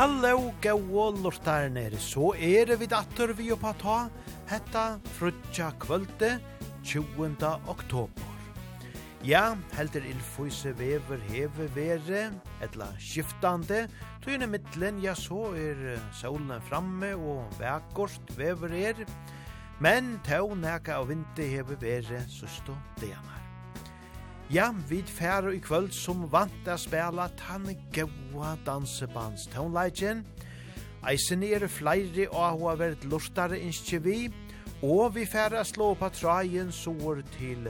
Hallo, gåa lortarner, så er det vid atter vi oppa ta, hetta frutja kvölde 20. oktober. Ja, heldur illføyse vever heve vere, etla skiftande, tøyne middelen, ja så er solen framme og vekkort vever er, men tøy neka av vinter heve vere søsto deanar. Ja, vi færer i kvöld som vant å spela tan gaua dansebands tonleikin. Eisen er flere og hva vært lortare innskje vi, og vi færre slå på trajen sår til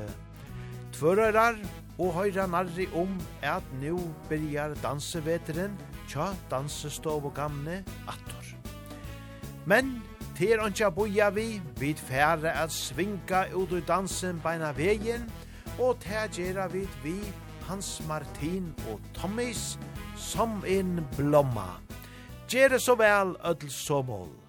tvørarar og høyra narri om at nu byrjar danseveteren tja dansestov og gamle attor. Men til åndsja boja vi, vi færer at svinga ut ur dansen beina vegin, og og det gjør vi vi Hans Martin og Tommis som en blomma. Gjør så vel, ødel så mål.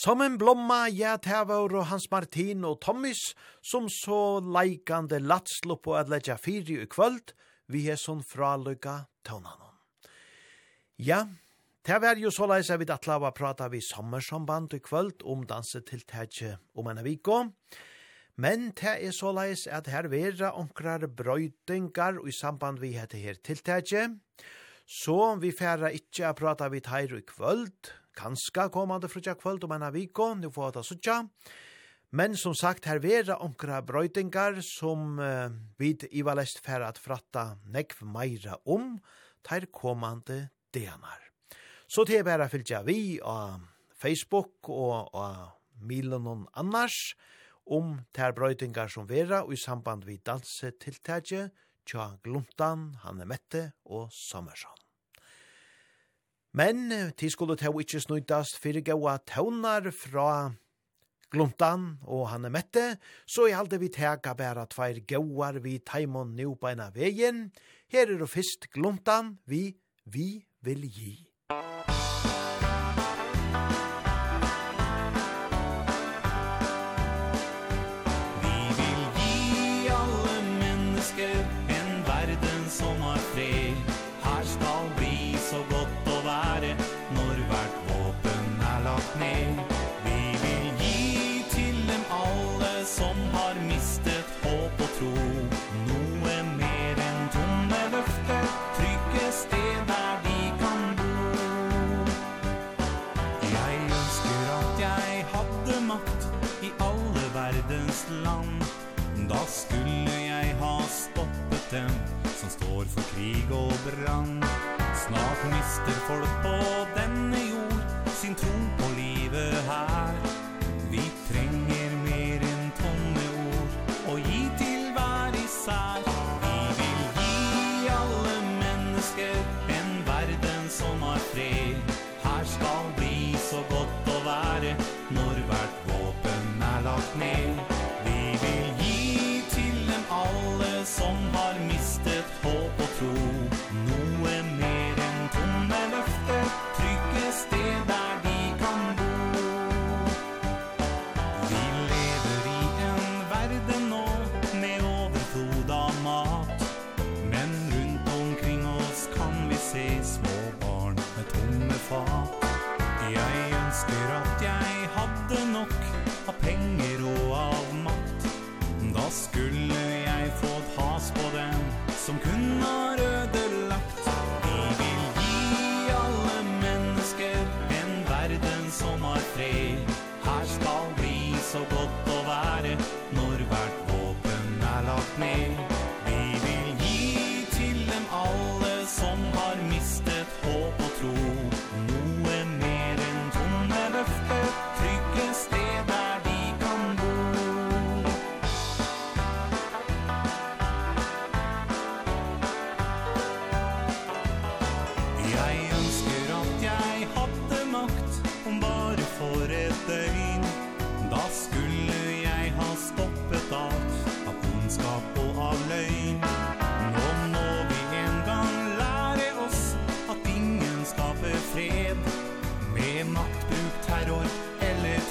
Som en blomma jeg tævor og Hans Martin og Tommis, som så leikande latslo på at letja fyri i kvöld, vi er sånn fralukka tøvnanon. Ja, Det var jo så leis at vidt at lava prata vi sommersamband i kvöld om dansetiltetje om en viko. Men det er så leis at her vera onkrar brøytingar i samband vi heter her til tætje. Så vi færa ikkje a prata vi teir i kvöld, Kanska komande frutja kvöld om ena viko, nu får ta sutja. Men som sagt, her vera onkra brøytingar som uh, vid Ivalest færa at fratta nekv meira om, ter komande denar. Så til bæra fylgja vi av Facebook og av milen og annars om ter brøytingar som vera og i samband vi danse tiltagje tja Gluntan, Hanne Mette og Sommersson. Men til skulle ta ikkje snøytast fyrir gaua taunar fra gluntan og han er mette, så i halde vi teka bæra tveir gauar vi taimon nu beina vegin. Her er det fyrst gluntan vi vi vil gi. krig og brann Snart mister folk på denne jord Sin tro på liv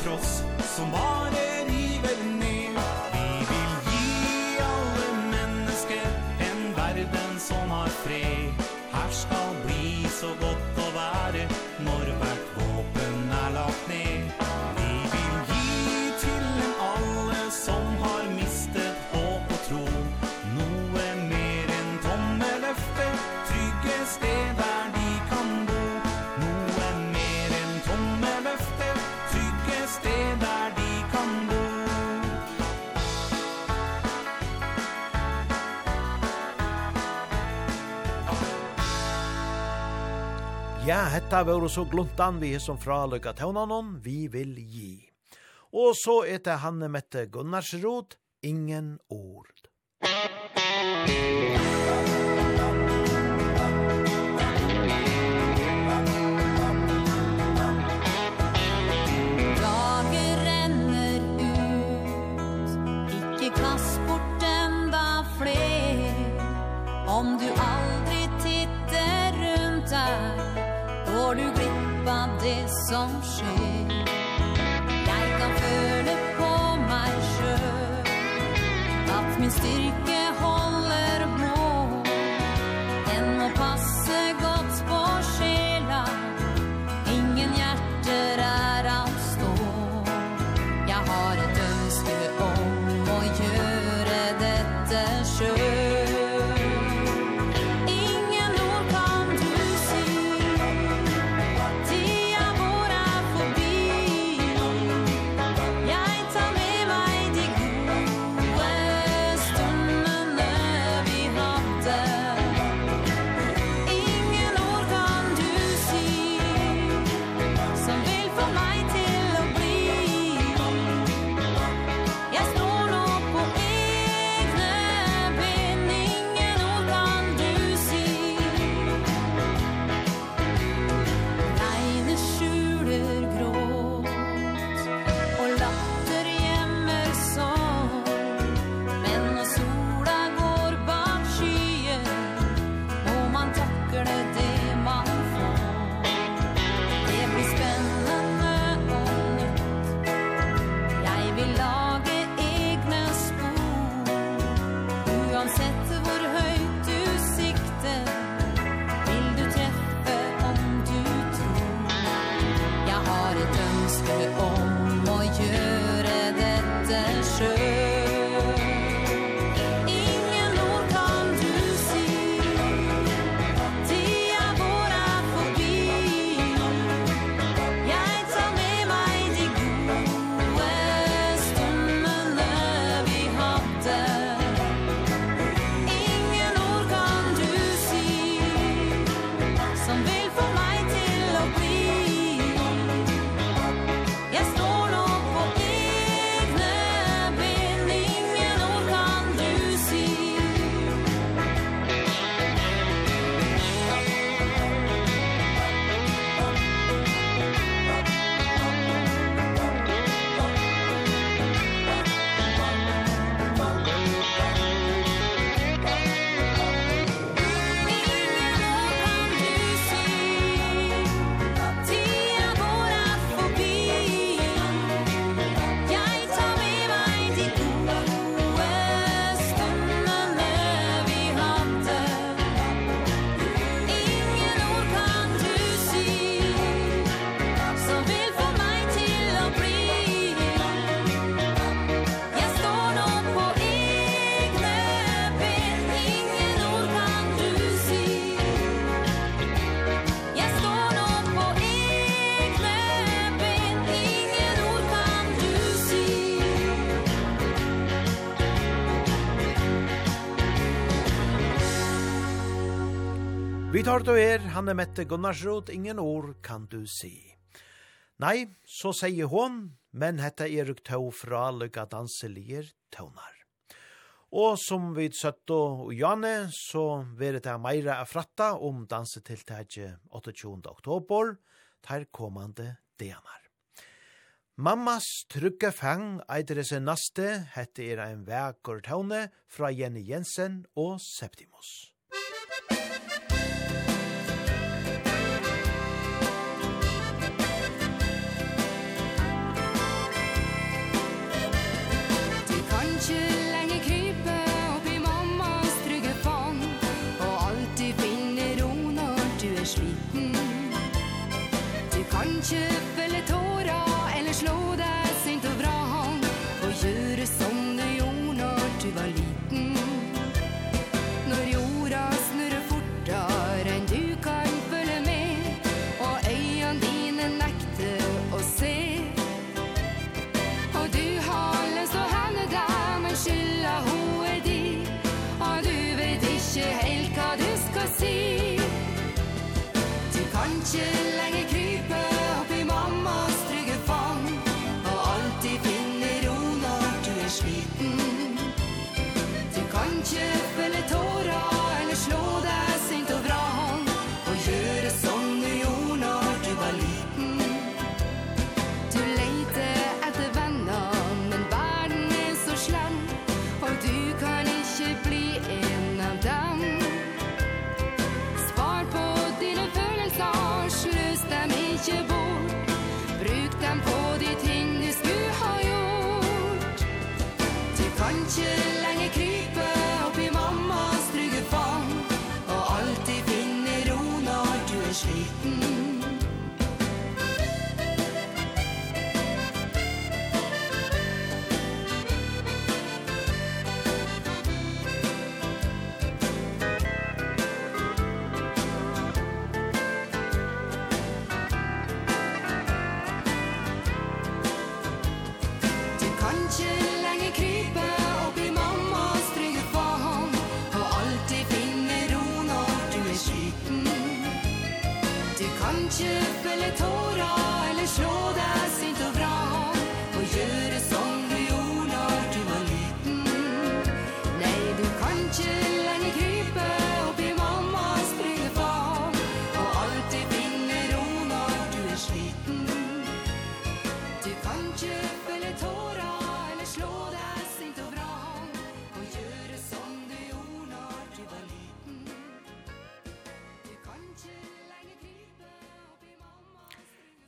tross som bare Ja, hetta var så gluntan vi som fra lykka tøvnanon, vi vil gi. Og så er det Hanne Mette Gunnarsrod, ingen ord. Dager renner ut, ikke kast bort enda fler, om du aldri titter rundt deg, får du glippa det som sker Jeg kan føle på meg sjøl At min styrke holder må En må passe Vi tar det her, han er Mette Gunnarsrud, ingen ord kan du si. Nei, så sier hon, men hette er Tau fra lykka danselier tånar. Og som vi søtt og Janne, så vil det meira er fratta om dansetiltaket 28. oktober, tar kommande denar. Mammas trygge fang eitere seg naste, hette er en vekker tåne fra Jenny Jensen og Septimus. Musikk changes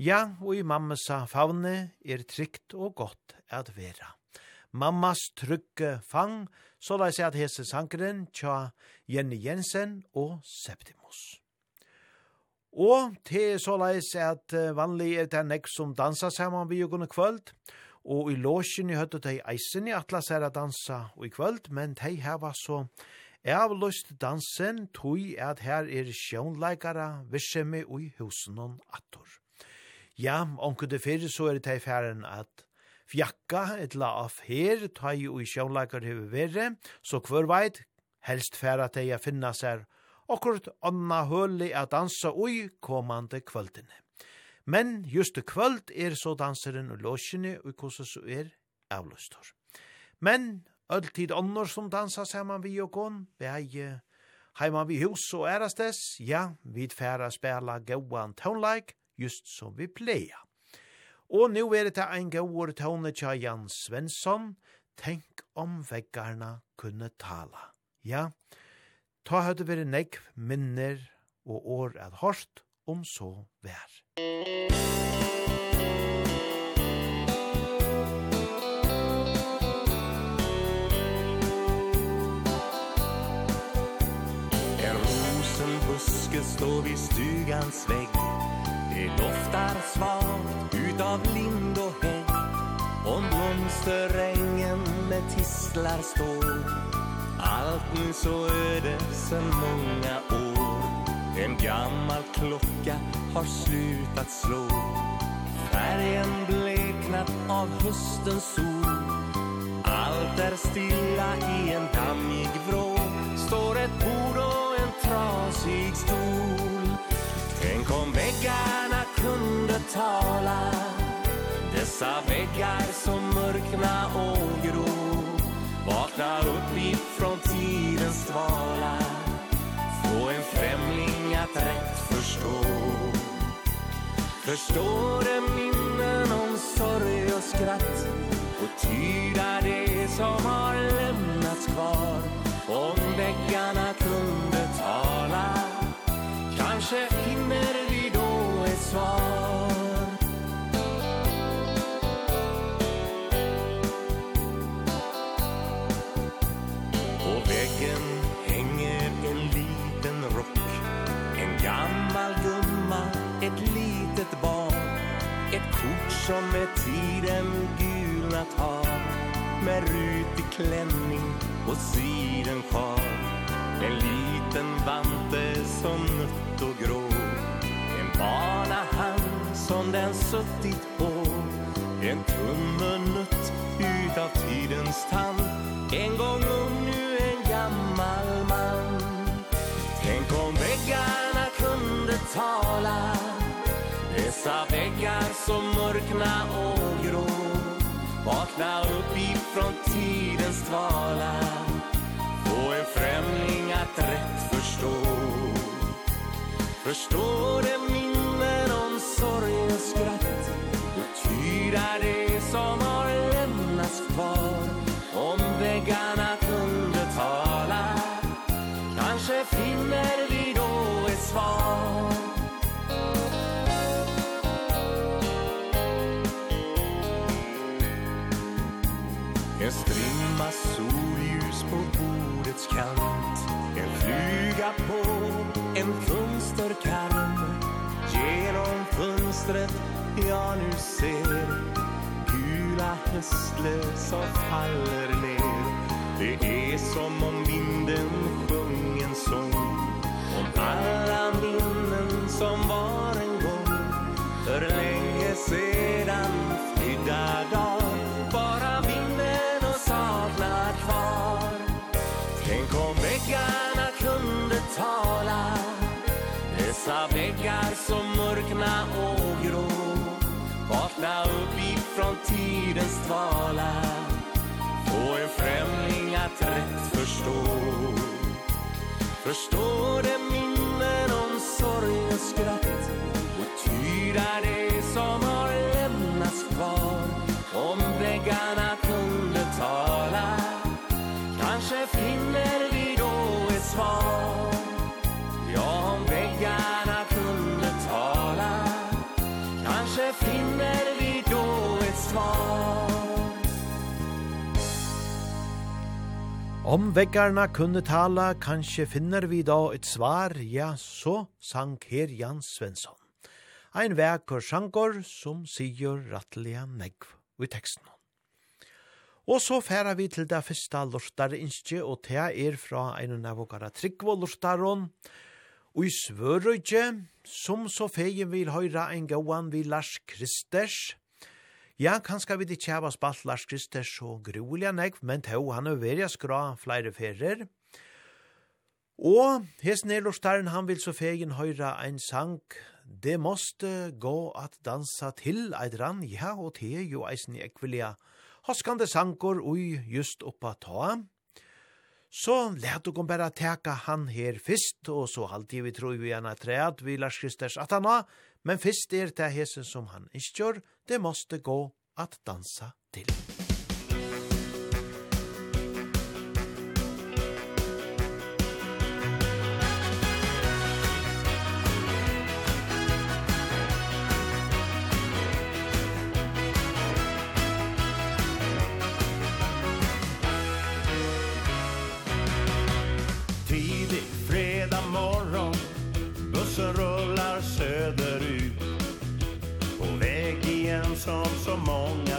Ja, og i mammasa favne er trygt og godt at vera. Mammas trygge fang, så la seg at hese sankeren tja Jenny Jensen og Septimus. Og til så la seg at vanlig er det nek som dansa saman vi og kvöld, og i låsjen i høttet teg eisen i atlas er at dansa og i kvöld, men teg heva så avlust dansen tog at her er sjånleikara vissemi og i husen attor. Ja, onkel det fyrir så er det teg færen at fjakka etla av her, teg og i sjånleikar hever verre, så hver veit, helst færa teg a finna seg akkurat anna høli a dansa ui komande kvöldene. Men just kvöld er så danseren og låsjene og kosa så er avløstor. Men alltid annor som dansa saman vi og gån, vei heima vi hus og ærastes, ja, vi færa spela gauan tånleik, just som vi pleia. Og nu er det ein god tone tja Jan Svensson, tenk om veggarna kunne tala. Ja, ta høyde veri nekv, minner og år at hårst, om så vær. En rosenbuske står vid stugans vegg Det doftar svalt utav lind och häng. Om blomsterängen med tisslar står. Allt nu så öde sen många år. En gammal klocka har slutat slå. Färgen bleknat av höstens sol. Allt är stilla i en dammig vrå. Står ett bord och en trasig stol. Om väggarna kunde tala. Dessa väggar som mörkna och grå Vakna upp ifrån tidens dvala. Få en främling att rätt förstå. Förstår det minnen om sorg och skratt Och tyda det som har lämnats kvar. Om väggarna kunde tala kanske finner vi då ett svar. På väggen hänger en liten rock En gammal gumma, ett litet barn Ett kort som med tiden gulnat har Med rutig klänning och siden kvar. En liten vante som nött och grå. En bana hand som den suttit på. En tumme ut utav tidens tand. En gång ung nu en gammal man. Tänk om väggarna kunde tala. Dessa väggar som mörkna och grå. Vakna upp ifrån tidens tvala få en främling att rätt förstå. Förstå det minnen om sorg och skratt Och tyra det som har lämnats kvar. Om väggarna jag nu ser. Gula höstlöv som faller ner. Det är som om vinden sjöng en sång. Om alla minnen som var en gång. För länge sedan tidens dvala. Få en främling att rätt förstå. Förstå det minnen om sorg och skratt. Och tyda det Om veggarna kunne tala, kanskje finner vi da et svar, ja, så sang her Jan Svensson. Ein vekkur sjankor som sier rattelige negv i teksten. Og så færa vi til det første lortarinskje, og det er fra en av våre tryggvå lortaron, og i svørøyje, som så feien vil høyra en gåan vi Lars Kristers, Ja, kanskje vi ikke har spalt Lars Krister så grulig han ikke, men til han er veldig skra flere ferier. Og hesten er Lorstaren, han vil så fegen høyre en sang, det måste gå at dansa til eit rann, ja, og te jo eisen i ekvelia, hoskande sankor ui just oppa ta. Så let du bare teka han her fyrst, og så halvtid vi tror vi gjerne treat vi Lars Kristers at han har, men fyrst er det hesen som han ikke gjør, det måste gå att dansa till. som så många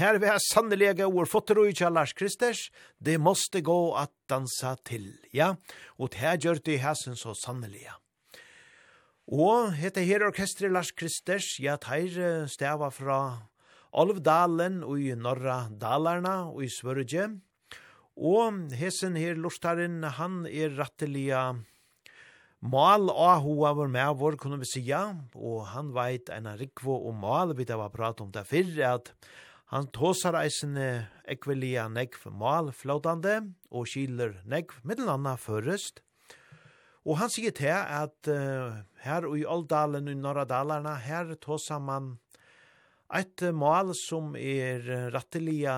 Her vi har sannoliga ord fått roi till Lars Kristers. Det måste gå att dansa till, ja. Och det här gör det här så sannoliga. Og hette her orkestret Lars Kristers, ja, teir stava fra Alvdalen og i Norra Dalarna og i Svørge. Og hesen her lortaren, han er rattelige mal og hoa var med vår, kunne vi sija. Og han veit en rikvo og mal, vi da var prat om det fyrr, at Han tåsar eisene ekvelia negv mal flåtande og skiler negv middelanna førest. Og han sier til at uh, her i Åldalen i Norradalarna, her tåsar man et mal som er rattelia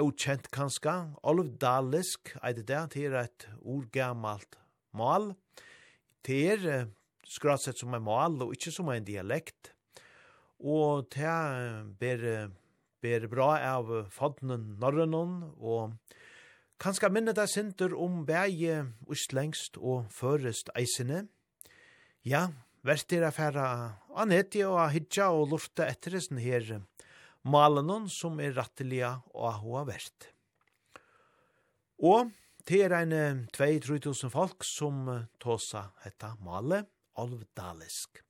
ukjent kanska, Olvdalisk, eit det, det er et ordgamalt mal. Det er uh, skratsett som en mal og ikkje som en dialekt. Og det ber ber bra av fadnen norrenon, og kanskje minne deg sinter om bæge ustlengst og førest eisene. Ja, vært er affæra anetti og ahidja og lorta etter eisen her malenon som er rattelia og ahoa vært. Og det er en 2-3 folk som tåsa hetta male, alvdalisk.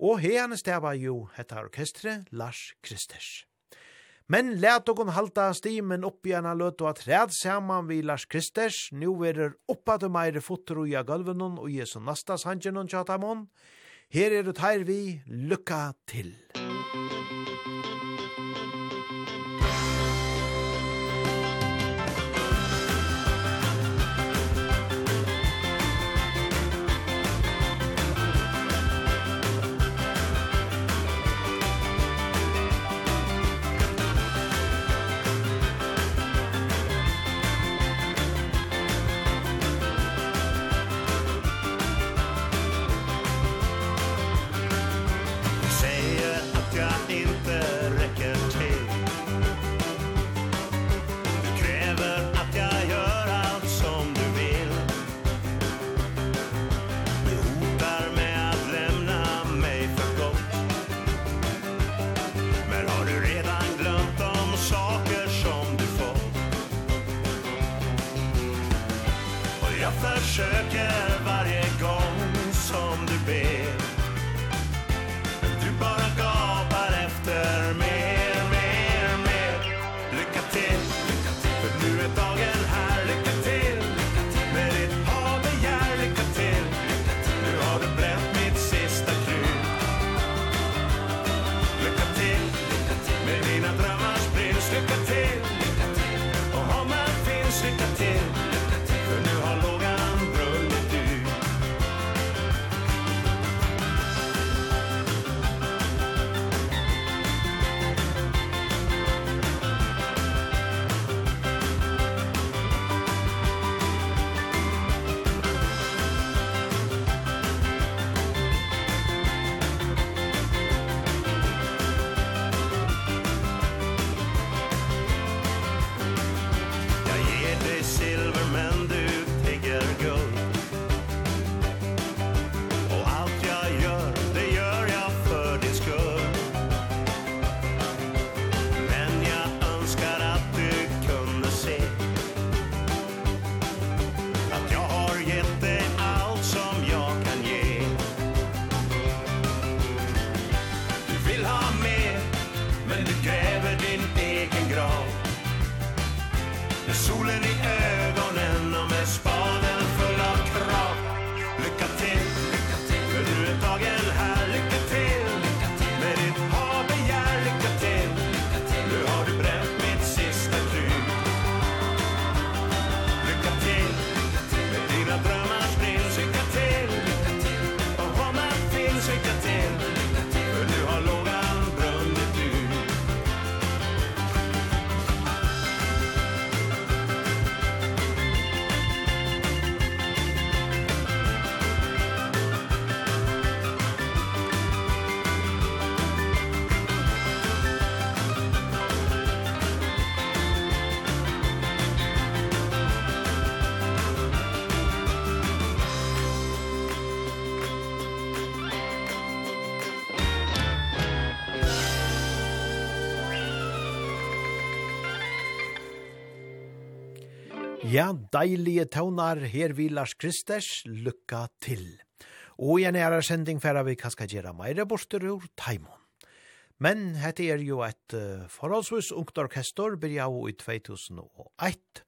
Og herne stava jo hetta orkestre Lars Kristers. Men let okon halda stimen upp i ena løt og at ræd saman vi Lars Kristers, nu er oppa til meire fotter og i gulvenon og Jesu nastas hangen tjatamon. Her er det her vi, lykka til! Lykka til! jag försöker varje gång som du ber. deilige tøvnar her vi Lars Kristers lykka til. Og i en æra sending færa vi kanskje gjøre meire borster ur Taimon. Men hette er jo et uh, forholdsvis ungt orkestor, byrja jo i 2001,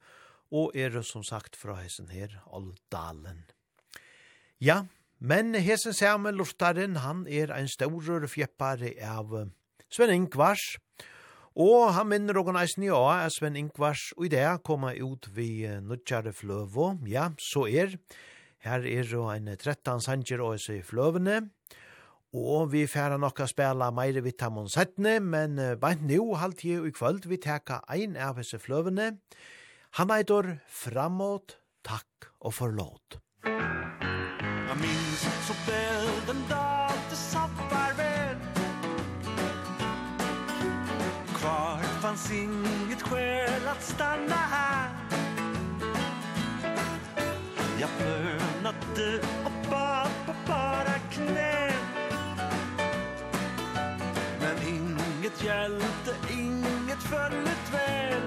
og er som sagt fra hessen her, Oldalen. Ja, men hessen samme lortaren, han er ein staurur fjeppare av uh, Sven Ingvars, Og han minner og næsten ja, at Sven Ingvars og i det koma ut vi nødgjare fløvå. Ja, så er. Her er jo en 13 sanger og i fløvene. Og vi færa nokka spela meire vi tamon settene, men bare nu halt jeg i kvöld vi teka ein av hese fløvene. Han eitor framåt, takk og forlåt. Musik inget skäl att stanna här. Jag bönade och bad på bara knä Men inget hjälpte, inget följt väl.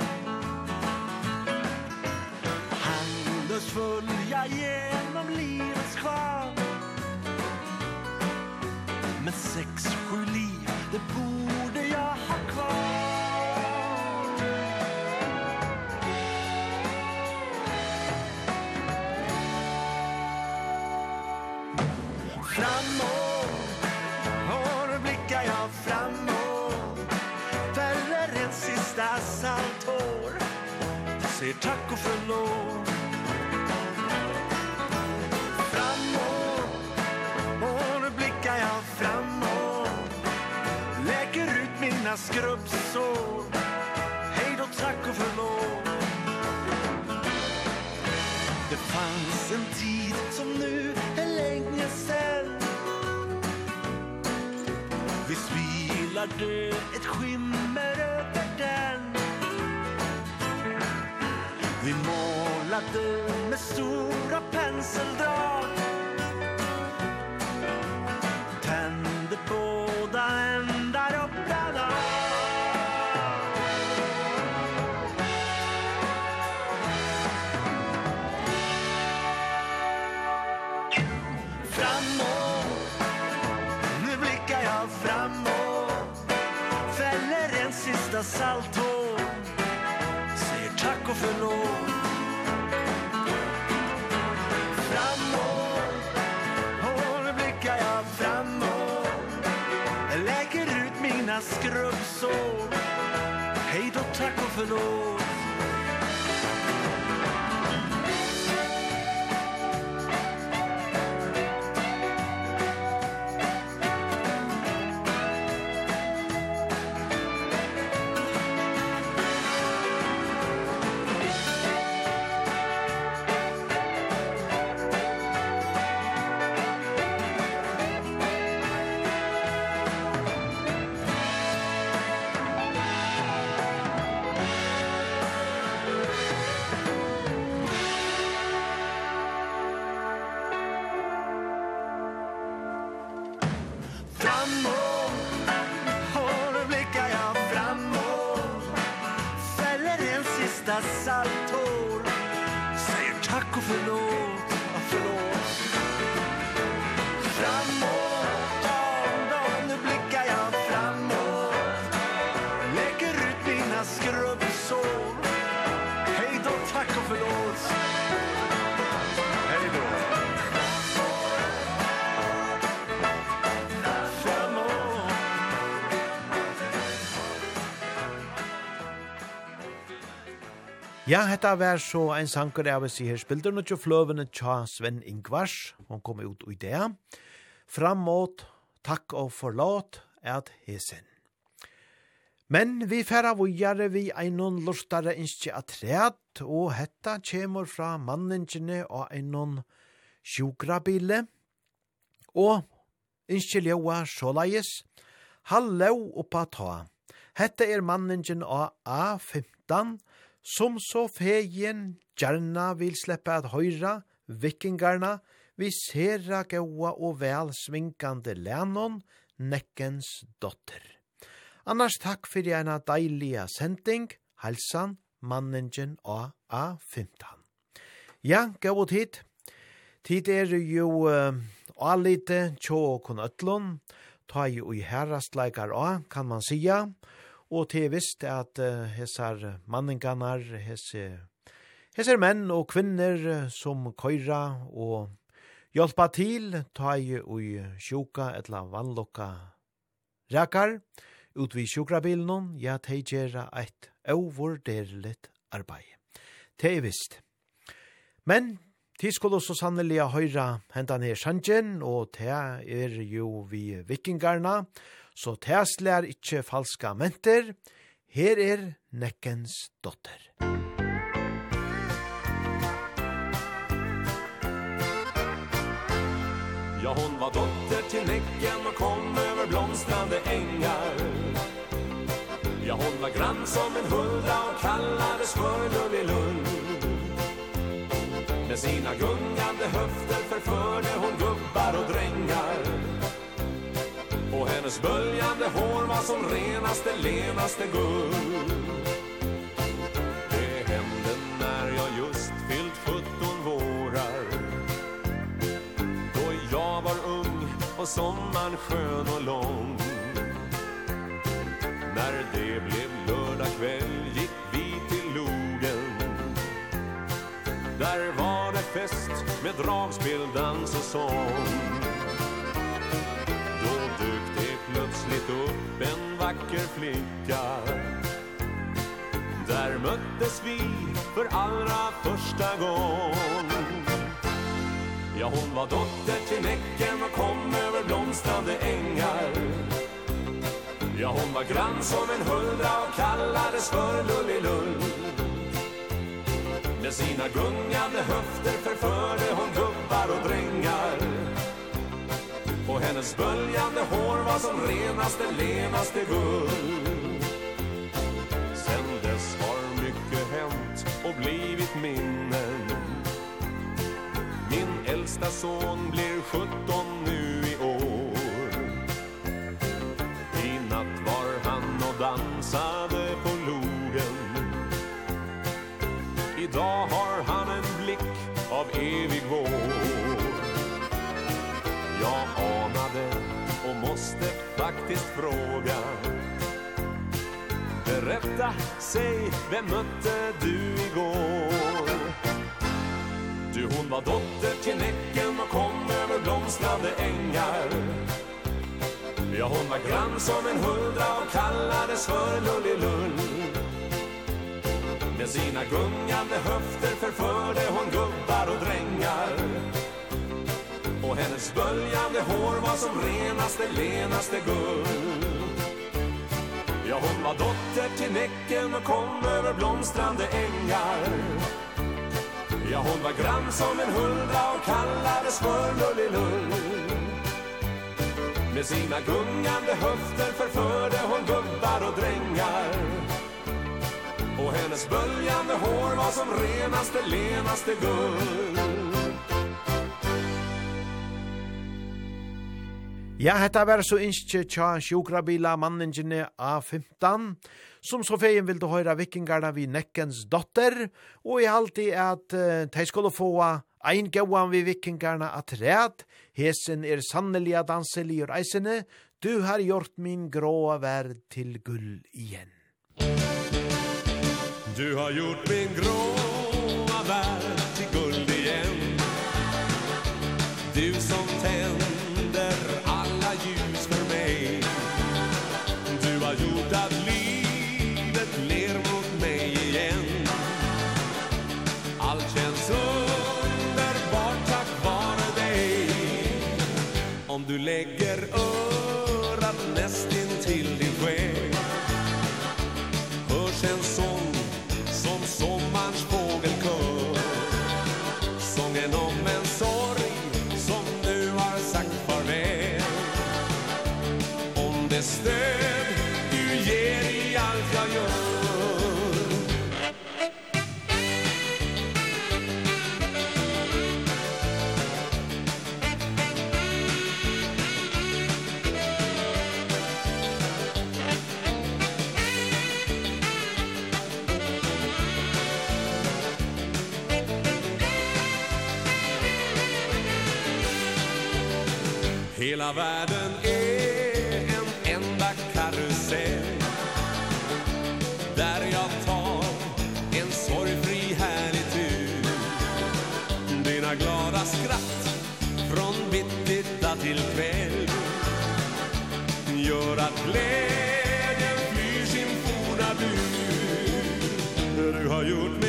Handlös full jag genom livets kvar Med sex, sju liv, det bor säger tack och förlåt. Framåt, och nu blickar jag framåt. Läker ut mina skrubbsår. Hej då, tack och förlåt. Det fanns en tid som nu är länge sen Vi spilade ett skimmer över Vi målade med stora penseldrag. Tände båda ändar och brann av Framåt. Nu blickar jag framåt. Fäller en sista salthår Säger tack och förlåt. for noe. Ja, hetta var så ein sankur av oss i her spilder nå til fløvene tja Sven Ingvars, hon kom ut i det. Fram mot takk og forlåt, at hesen. Men vi færa vujare vi einon lortare innskje atreat, og hetta kjemur fra manningene og einon sjukrabile, og innskje ljoa såleis, hallo oppa ta. Hetta er manningen av A15, som så fegjen gjerna vil sleppa at høyra vikingarna vi sera gaua og vel svinkande lennon nekkens dotter. Annars takk fyrir eina deilige sending, halsan, manningen og A15. Ja, gaua tid. Tid er jo uh, alite tjå kun ötlun, ta jo i herrastleikar A, kan man sija, og Og til visst at uh, hesar manningarnar, hese, hesar menn og kvinner som køyra og hjelpa til ta i ui sjuka etla vannlokka rekar ut vi sjukrabilen, ja, tei gjerra eit overderligt arbeid. Det er visst. Men, ti skulle så sannelig høyra hentan her sjanjen, og det er jo vi vikingarna, og så tæslær ikkje falska menter. Her er Nekkens dotter. Ja, hon var dotter till Näcken och kom över blomstrande ängar. Ja, hon var grann som en huldra och kallades för Lullilund. Med sina gungande höfter förförde hon gubbar och drängar. Och hennes böljande hår var som renaste, lenaste guld. Det hände när jag just fyllt 17 vårar. Då jag var ung och sommaren skön och lång. När det blev lördag kväll gick vi till Loden Där var det fest med dragspel, dans och sång. vacker flicka. Där möttes vi för allra första gång. Ja, hon var dotter till näcken och kom över blomstrande ängar. Ja, hon var grann som en huldra och kallades för Lullilull. Med sina gungande höfter förförde hon hennes böljande hår var som renaste, lenaste guld. Sen dess har mycket hänt och blivit minnen. Min äldsta son blir 17 nu i år. I natt var han och dansade på logen. Idag har han faktiskt fråga. Berätta, säg, vem mötte du igår? Du, hon var dotter till näcken och kom över blomstrande ängar. Ja, hon var grann som en huldra och kallades för Lullilull. Med sina gungande höfter förförde hon gubbar och drängar. Hennes böljande hår var som renaste, lenaste guld. Ja, hon var dotter till näcken och kom över blomstrande ängar. Ja, hon var grann som en huldra och kallades för Lullilull. Med sina gungande höfter förförde hon gubbar och drängar. Och hennes böljande hår var som renaste, lenaste guld. Ja, hetta var så innskje tja sjukrabila manningene A15, som så feien vil du høyra vikingarna vi nekkens dotter, og i halti at uh, de skulle få ein gauan vi vikingarna at red, hesen er sanneliga og eisene, du har gjort min gråa verd til gull igjen. Du har gjort min gråa verd til gull igjen, du som tenner du lägger örat näst in till din själ. Hörs en Hela världen är en enda karusell. Där jag tar en sorgfri härlig tur. Dina glada skratt från mitt till kväll Gör att glädjen flyr sin forna bur Du har gjort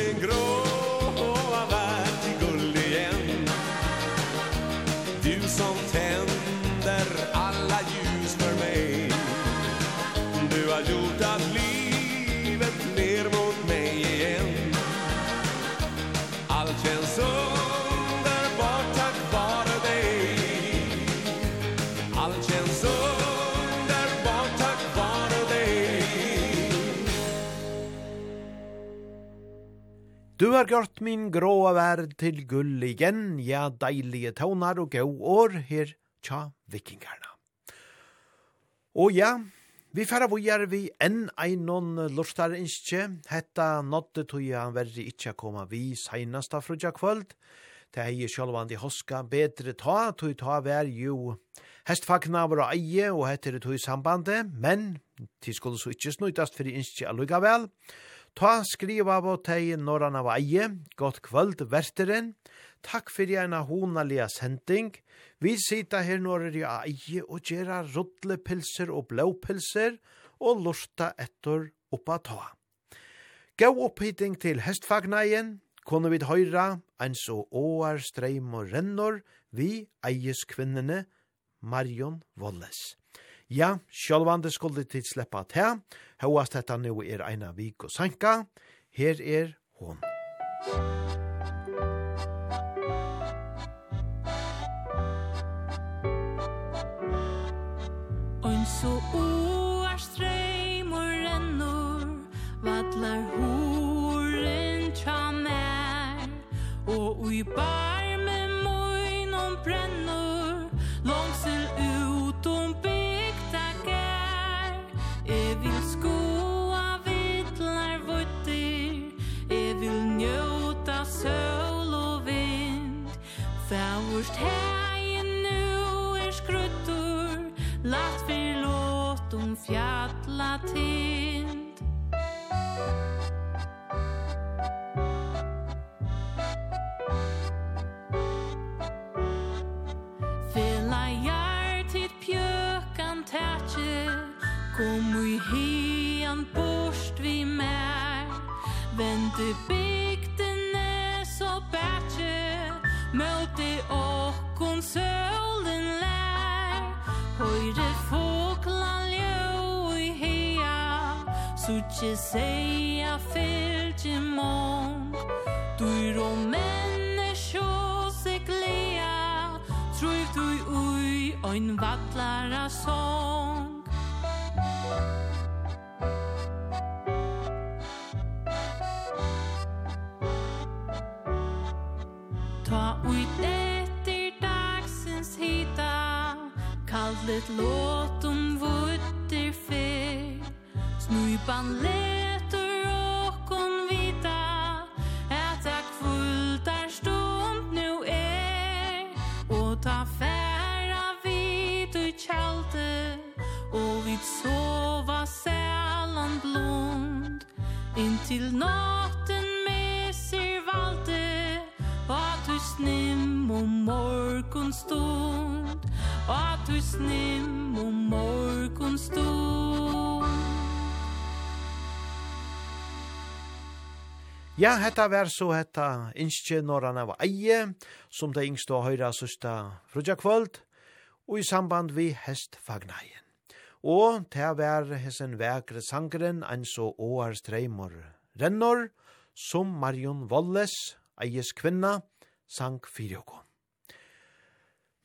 Du har gjort min gråa värld til gull igen, ja deilige tånar og gau år her tja vikingarna. Og ja, vi færa vujar vi enn einon lustar innskje, hetta nådde tog han verri ikkje koma vi seinasta frugja kvöld, Det er jo sjølvandi hoska betre ta, tog ta vær jo hestfagnaver og eie og heter det tog sambande, men de skulle så ikkje snuitast fyrir innskje allugavel. Ta skriva av og teg norran av eie, godt kvöld verteren, takk fyrir en honalia sending. Vi sita her norrar i eie og gjerra rudlepilser og blåpilser og lusta etter oppa ta. Gau opphyting til hestfagnaien, kunne vi høyra ein så åar streim og rennor vi eies kvinnene Marion Wallace. Ja, sjálvande skulle tid sleppa at her, høyast nu er eina vik og sanka, her er hon. Ein så fjalla tind. Fylla jär tid pjökan tætje Kom ui hian borst vi mer Vente bygdene så bætje Møte okkon sø Kanskje seia fyllt i mån Du ro menneskjå se glea Trøy du ui oin vatlara sång Ta ut etter dagsens hita Kallet låt Klippan letur åkon vita Äta kvultar stund nu er Og ta færa vid ui kjalte Og vid sova sælan blond Intil natten med sig valte Att du snim om morgon stund. Att du snim om morgon stund. Ja, hetta var så hetta innskje når han var eie, som det yngste å høyra søsta frudja kvöld, og i samband vi hest fagnaien. Og det vær hessen vekre sangren, en så åar streimor rennor, som Marion Walles, eies kvinna, sang fyrjoko.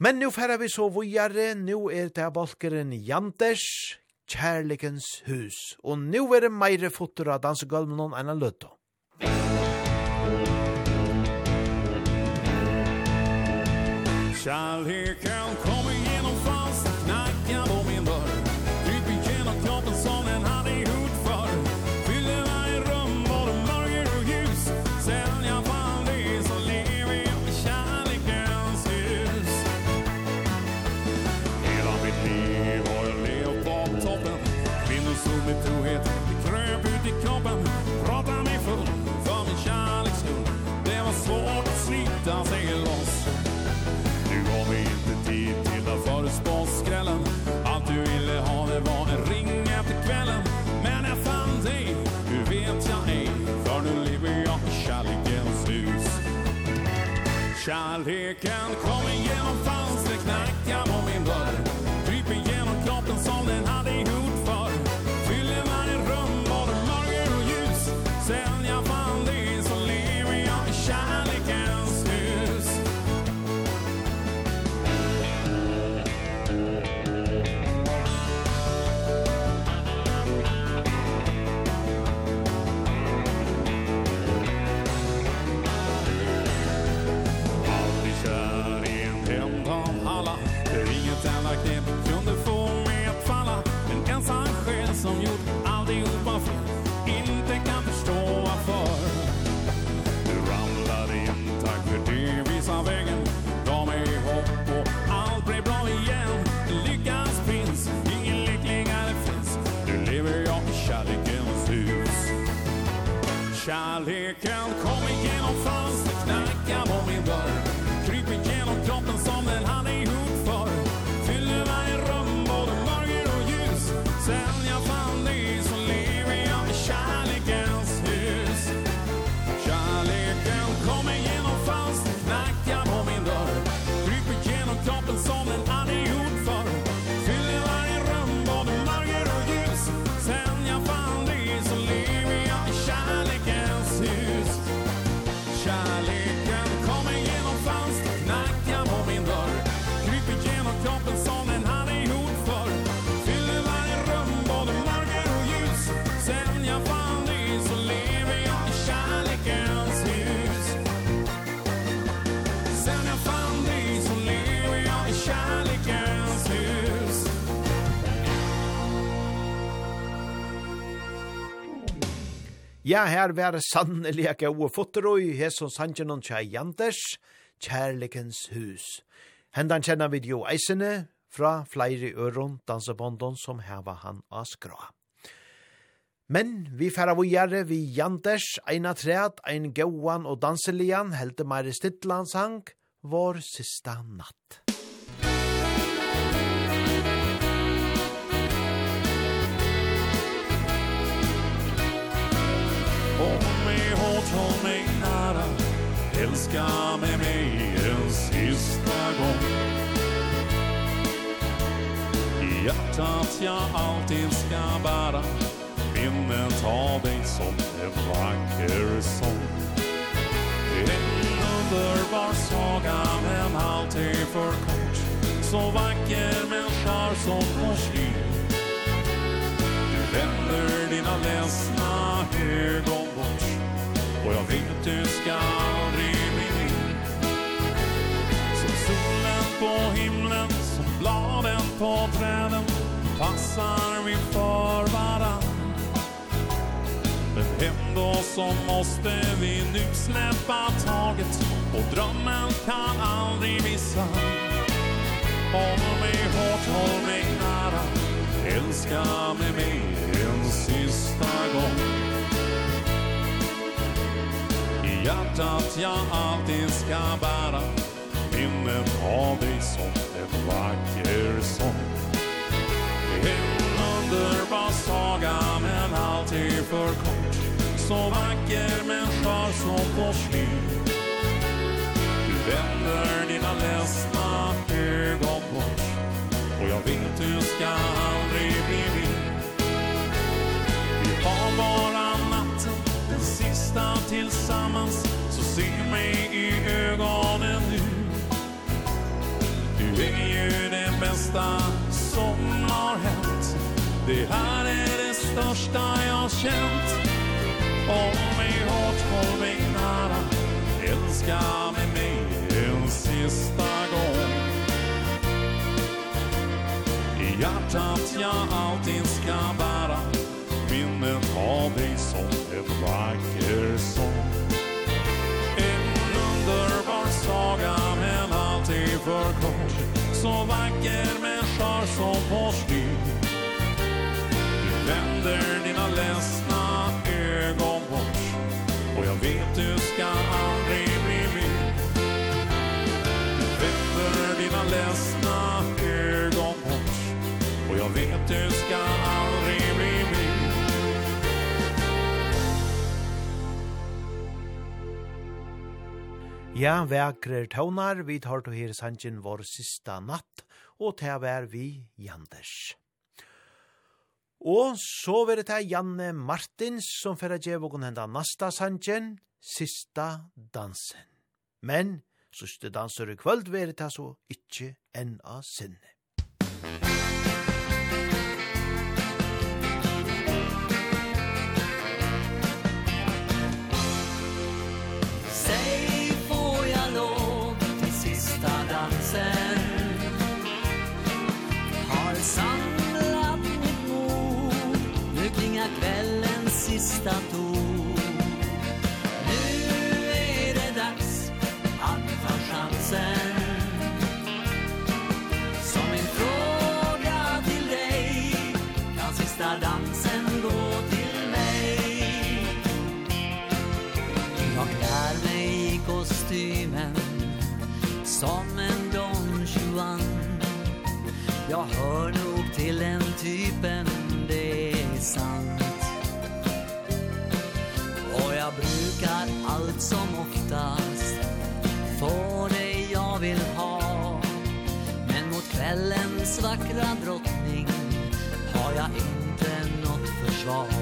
Men nu færa vi så vujare, nu er det balkeren Janters, kjærlikens hus, og nu er det meire fotor av dansegulmen enn en. Shall here come? Kärleken kommer kärleken. Ja, her være sannelig ikke å fotter og hese Sanjanon Tja og kjærlikens hus. Hendan kjenner vi jo eisene fra flere øron dansebondon som heva han av skra. Men vi færa vi gjerne vi janters, eina træt, ein gauan og danselian, helte meire stittlandsang, vår sista natt. Om mig hårt, håll mig nära Älska med mig en sista gång. I hjärtat jag alltid ska bära Minnet av dig som en vacker sång. En underbar saga men alltid för kort. Så vacker men skär som porslin Du vänder dina ledsna ögon. Och jag vet att du ska aldrig bli min. Som solen på himlen, som bladen på träden Passar vi för varann. Men ändå så måste vi nu släppa taget? Och drömmen kan aldrig bli sann Håll mig hårt, håll mig nära. Älska mig mer en sista gång hjärtat jag alltid ska bära. Minnet av dig som en vacker sång. Det är en underbar saga men alltid för kort. Så vacker men skör som porslin Du vänder dina ledsna ögon bort. Och jag vet du ska aldrig bli min Vi har bara Det är ju det bästa som har hänt. Det här är det största jag känt. Om mig hårt, håll mig nära Älska mig mig en sista gång. I hjärtat jag alltid ska bära Minnet av dig som en vacker sång för kort. Så vacker men skär som porslin Du vänder dina ledsna ögon bort. Och jag vet du ska aldrig bli min Du vänder dina ledsna ögon bort. Och jag vet du ska aldrig Ja, vekrer tøvnar, vi tar til her sannsyn vår sista natt, og til vær vi Janders. Og så vil det ta Janne Martins som fyrir djev og henda nasta sannsyn, sista dansen. Men, siste danser i kvöld vil det ta så ikkje enn av sinne. Musikk stator Nu är det dags att ta chansen. Som en fråga till dig Kan sista dansen gå till mig? Jag klär mig i kostymen Som en Don Juan. Jag hör allt som oftast Får det jag vill ha. Men mot kvällens vackra drottning Har jag inte något försvar.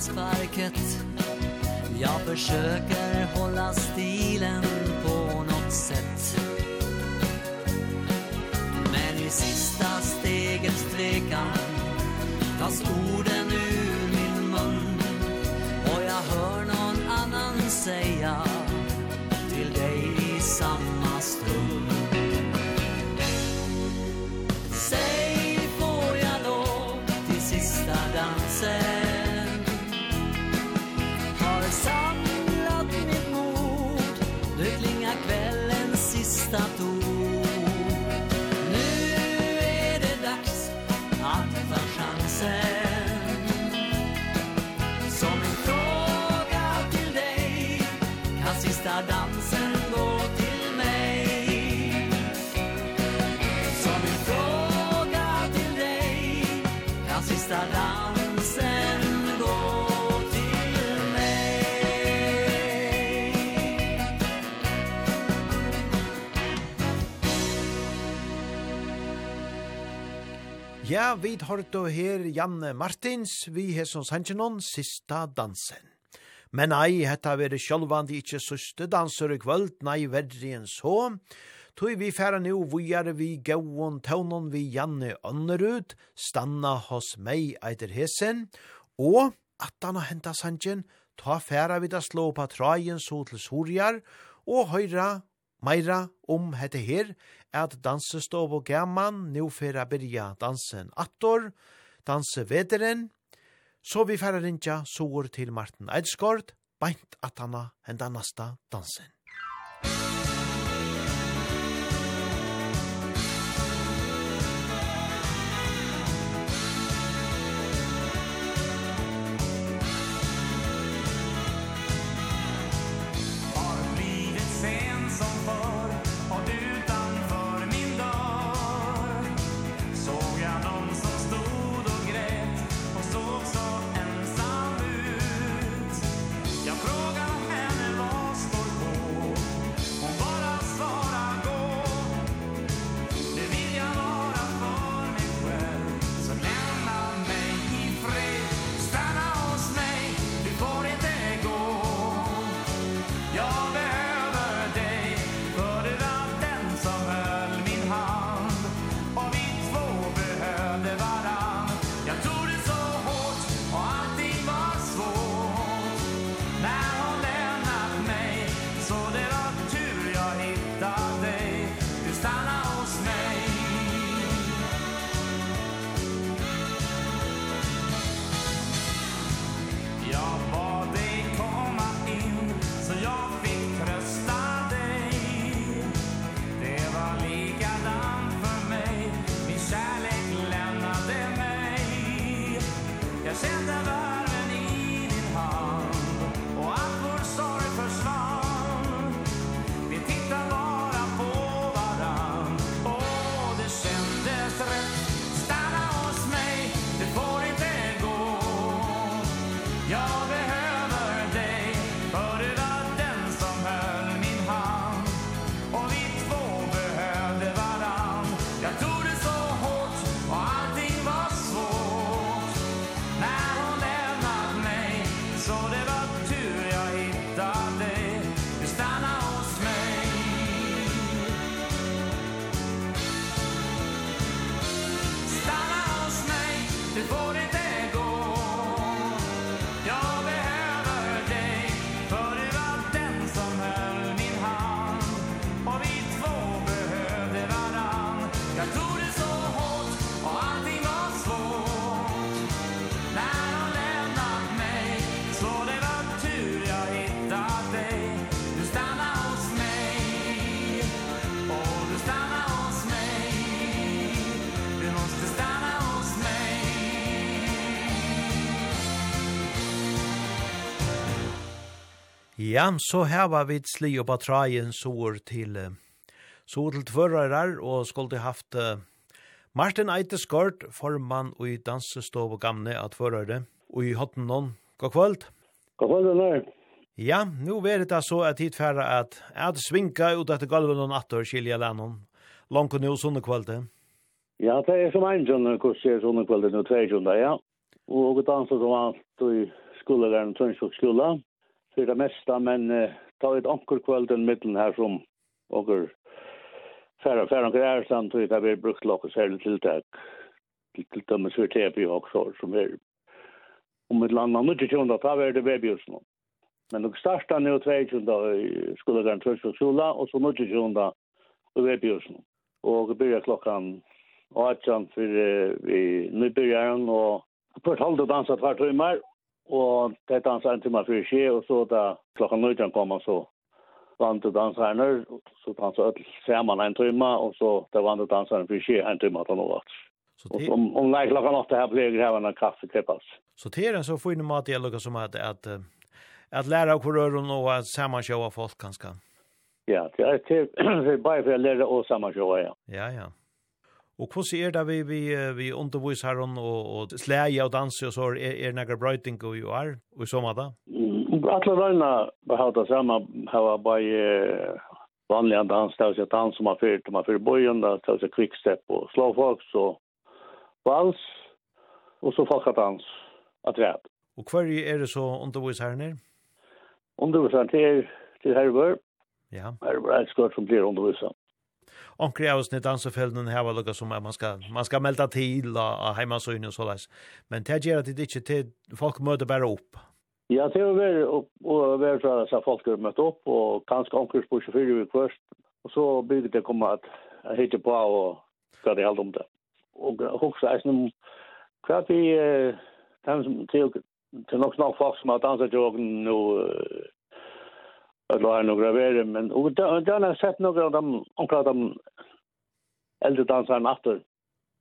sparket. Jag försöker hålla stilen på något sätt. Men i sista stegets tvekan Tas orden ur min mun. Och jag hör någon annan säga Till dig i samma stund. Ja, vi har då her Janne Martins, vi har som sannsjenon, sista dansen. Men nei, hetta veri sjálvandi ikkje søste dansur i kvöld, nei, verri enn så. Tui vi færa nu vujar vi gauon taunon vi Janne Önnerud, stanna hos meg eiter hesen, og attan har henta sanjen, ta færa vi da slå på trajen så til sorgar, og høyra meira om hette her at dansestov og gaman. Nu fyrir a byrja dansen attor, danse vederen, så vi fyrir rinja sår til Martin Eidsgård, beint at hana henda nasta dansen. Ja, så her var vi sli og av sår til så til tvørarar og skulle haft Martin Eiteskort, formann og i dansestov og gamle av tvørare og i hotten noen. God kvöld. God kvöld, Nei. Ja, nu er det så at hit færre at jeg svinka ut etter galven og natter skilja lennom. Langt og nå sånne kvölde. Ja, det er som en sånn kurs er sånne kvölde nå tve ja. Og dansa som alt i skolelæreren Trøndsjokk skola för det mesta men uh, ta ett ankel kvällen mitten här som och färra färra och är sant och det blir brukt lock och särskilt tilltag till till dem så det är ju också som är om ett land annat inte kunde ta över det babyus nu men det starta nu 2000 skulle den första skola och så nu 2000 och babyus nu och det börjar klockan 18 för vi nu börjar och på halv dansa två timmar Og det dansa en timme før skje, og så da klokka nøyden kom han så vant til danserne, så dansa öll sammen en timme, og så da vant til danserne før skje en timme til noe. Så det om om nei klockan åtte her blir jeg även en kaffe kreppas. Så det är en så får in mat i lucka som att at, att lära och röra och att sammanshowa folk kanskje? Ja, det är det for å lære å och ja. Ja, ja. Og hvordan er det vi, vi, vi undervis her og, og slæge og danse og så er, er nægge brøyting og jo er, og så med det? Alle røyene behøver det samme, har bare vanliga dans, det är dans som har fyrt, man fyrt bojen, det är kvickstepp och slowfox så vals, och så folkadans, att rätt. Och kvar är det så undervis her nere? Undervis här till, till Herber. Ja. Herber är et skort som blir undervisad onkri av oss ni dansefellene her var lukka som man skal, man skal melda til av heimasøyne og såleis. Men det gjør at det ikke til, folk møter bare opp. Ja, det er vel, og, og vel så har folk har møtt opp, og kanskje omkring på 24 uker først, og så bygde det komme at jeg på og hva det holdt om det. Og hoksa eisen om hva vi, dem som til, til nok nok folk som har danset joggen nå, att låta några vara men och då har sett några av dem omkring de äldre dansarna efter.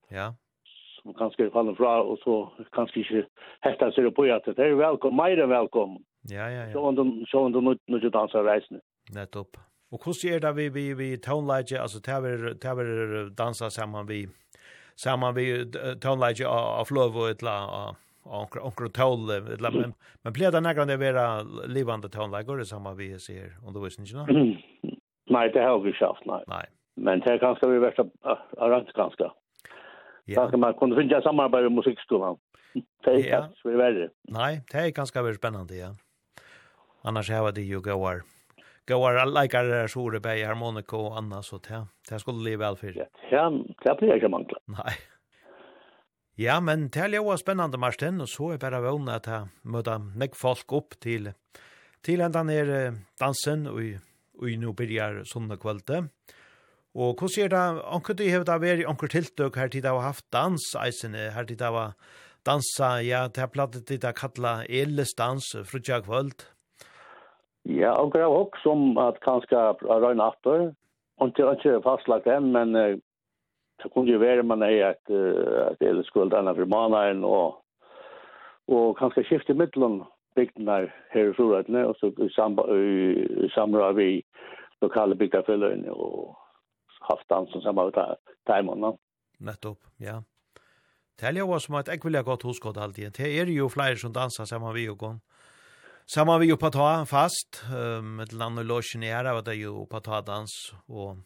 Ja. Som kanske faller fra och så kanske inte hetta sig på att det är välkommen, mer än välkommen. Ja, ja, ja. Så de så de nu nu dansar reisen. Nettopp. Och hur är det vi vi vi tonelage alltså täver täver dansa samman vi samman vi tonelage av flöv och ett la onkel onkel tål men men blir det några det vara livande det samma vi ser om det visst inte Nej det har vi skaft nej. Nej. Men det kanske vi värsta arrangt kanske. Ja. Kanske man kunde finna samarbete med musikskolan. Det är ja. så värre. Nej, det är ganska väl spännande ja. Annars har det ju gåar. Gåar likar det så det på harmonika och annars så det. Det skulle leva väl för. Ja, det blir jag inte mangla. Nej. Ja, men det er jo spennende, Marsten, og så er bare vågne at jeg møter meg folk opp til, til enda ned dansen, og, og nå begynner sånne kveldet. Og hva sier det, anker du har det vært anker tiltøk her til det har haft dans, eisene, her til det har dansa, ja, det har plattet til det kattla eles dans, frutja kvöld. Ja, anker jeg også om at kanskje røyne atter, og til ikke fastlagt det, men så kunne ju være man är att at det skulle denne for manaren og, og kanskje skifte skifta bygden her, her i Floratne og så i samråd vi lokale byggafällor og haft han som samma tajmån. Nettopp, ja. Det er jo som et ekvillig godt hoskott alltid. Det er jo flere som danser sammen vi og gån. Sammen vi jo på ta fast, um, et eller annet låsen er av det er jo på ta dans, og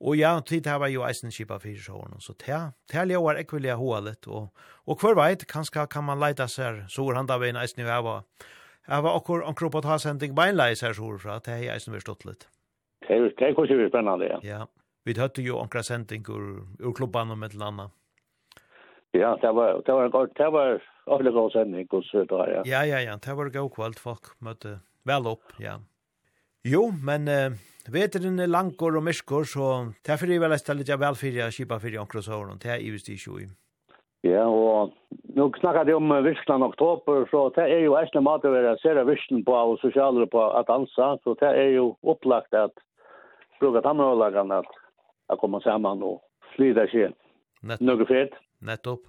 Og ja, tid hava jo eisen kipa fyrir sjåren, så ta, ta ljóar ekvilja hoalet, og, og hver veit, kanskje kan man leita seg, så er handa vein eisen vi Jeg var akkur onkru på ta sending beinleis her sår, fra, ta hei eisen vi stått litt. Det er, det er kanskje vi spennande, ja. Ja, vi høtte jo onkra sending ur, ur klubban og mittel anna. Ja, det var, det var, det var, det var, det var, det var, det var, det var, det var, det var, det var, det var, det var, det var, det var, det var, det var, det var, det var, Jo, men uh, veteren er langkår og myskår, så det er for vel jeg stedet jeg vel for jeg kjipa for jeg omkring såren, det er i hvis det ikke i. Ja, og nå snakker de om virkland oktober, så det er jo eisne mat å være sere virkland på og sosialer på at dansa, så det er jo opplagt at bruka tammerhållagene at jeg kommer sammen og slida seg noe fett. Nettopp.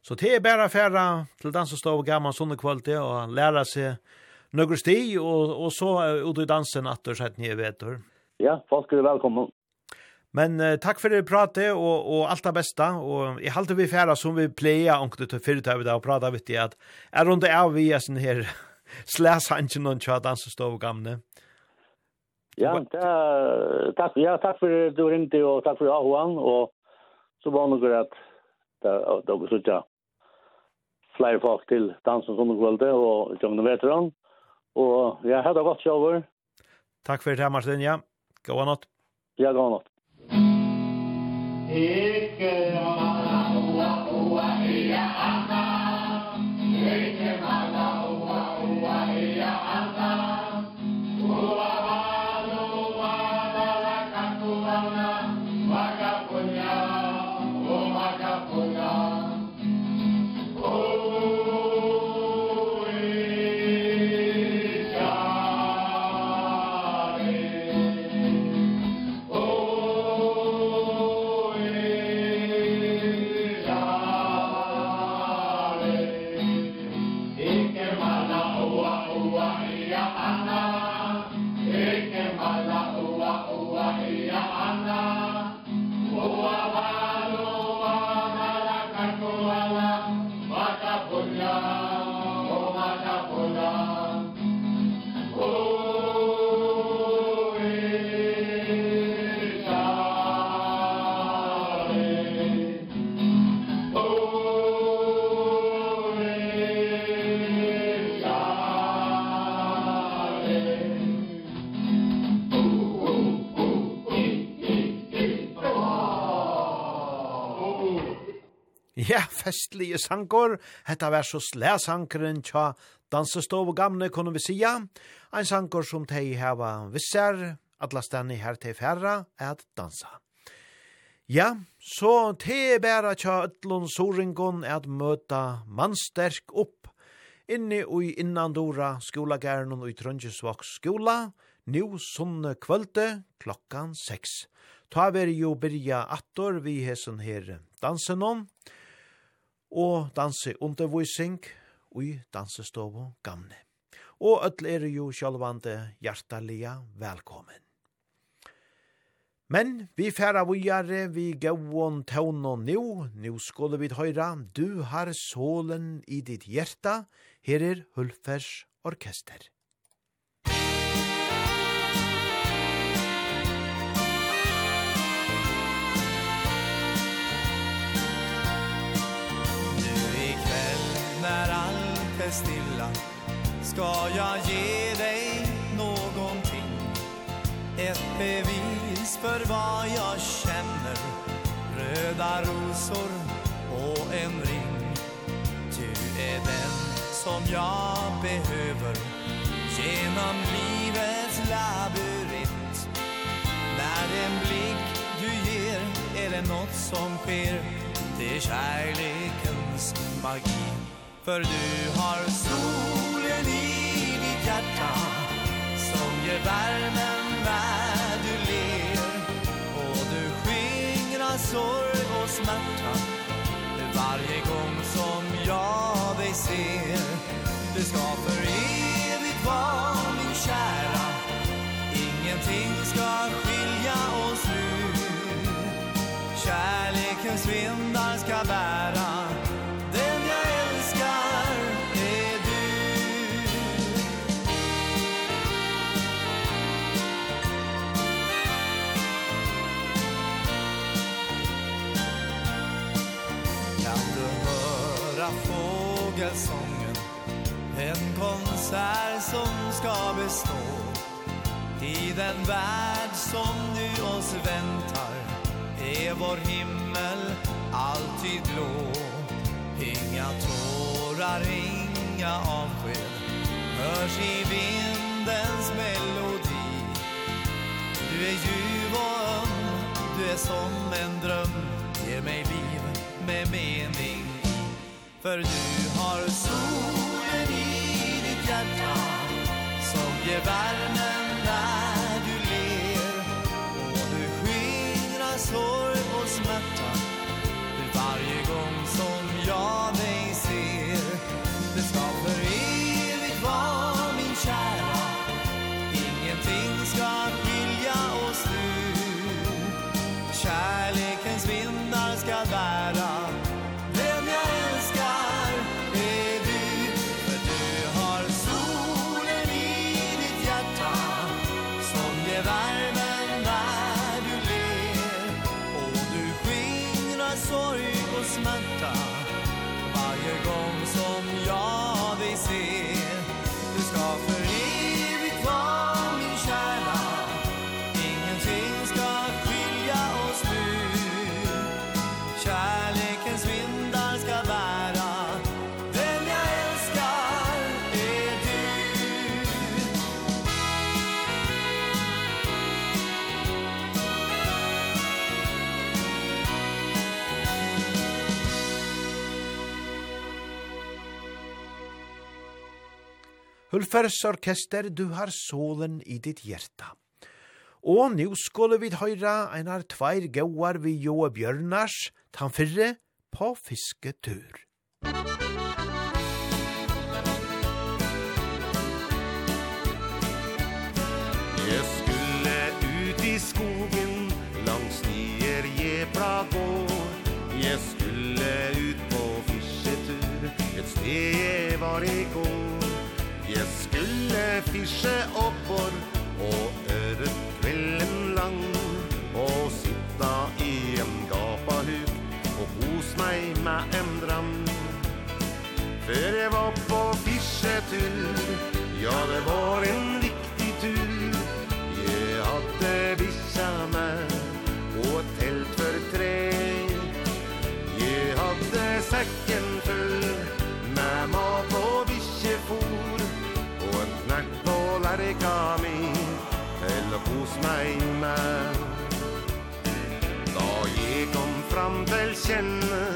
Så det er bare å fære til dans og stå og gammel sånne kvalitet og lære seg några sti, och och så ut i dansen at du sett vet vetur. Ja, folk er velkommen. Men uh, takk for det pratet, og, og alt det beste, og jeg halte vi færa som vi pleier ångte til fyrtøy vi da, og prata vidt i at er rundt av vi er sånn her slæs han hansen og tja dansestov gamle. Ja, ta, takk, ja, takk for du ringte, og takk for Ahoan, og så var det noe at det var så tja flere folk til dansen som kvölde og kjømne veteran. Og ja, ha det godt sjølver. Takk for det, Martin, ja. God natt. Ja, god natt. Ikke natt. festlige sanger. Hetta var så slæsankeren tja dansestov og gamle, kunne vi sija. Ein sanger som tei heva visser, atla stanni her tei færra, at dansa. Ja, så te bæra tja ötlun soringon at møta mannsterk opp inni ui innandora skolagæren og i Trøndjesvaks skola, nu sunne kvölde klokkan 6. Ta veri jo byrja attor vi hesen her dansenon og danseundervisning i dansestovo gamne. Og öll er jo sjálvande hjertalega velkommen. Men vi færa vujare, vi gauon tån og nu, nu skulle vi høyra, du har solen i ditt hjerta, her er Hulfers orkester. ligger stilla. Ska jag ge dig någonting? Ett bevis för vad jag känner. Röda rosor och en ring. Du är den som jag behöver Genom livets labyrint. När en blick du ger Är det något som sker. Det är kärlekens magi. För du har solen i ditt hjärta Som ger värmen när du ler. Och du skingrar sorg och smärta Varje gång som jag dig ser. Du ska för besvär som ska bestå I den värld som nu oss väntar. Är vår himmel alltid blå. Inga tårar, inga avsked. Hörs i vindens melodi. Du är ljuv och öm Du är som en dröm. Ge mig liv med mening För du har sol. värme Velferdsorkester, du har solen i ditt hjerta. Og nu skulle vi høyra einar tveir gauar vi Joa Bjørnars, tan fyrre, på fisketur. Jeg skulle ut i skogen, langs nier jeg gå. Jeg skulle ut på fisketur, et sted jeg var i går affisje oppår Og øret kvelden lang. Og sitta i en gapahuk Og hos meg med en dram. Før jeg var på fisjetur Ja, det var en viktig tur. Jeg hadde vissa meg känner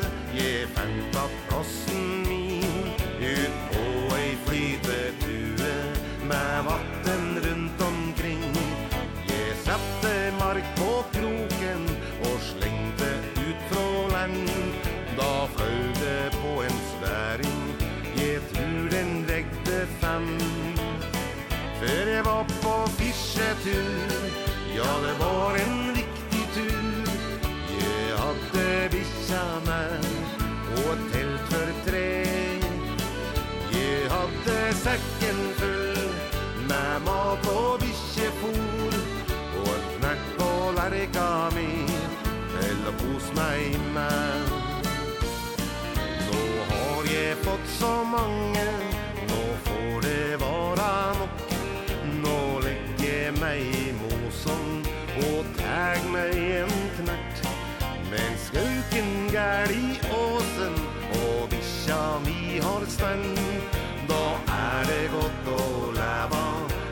så mange. Nå får det vara nok. Nå legger meg i mosen Og tag meg en knert. Men skauken gær i åsen Og bisja mi har stengt Da er det godt å leva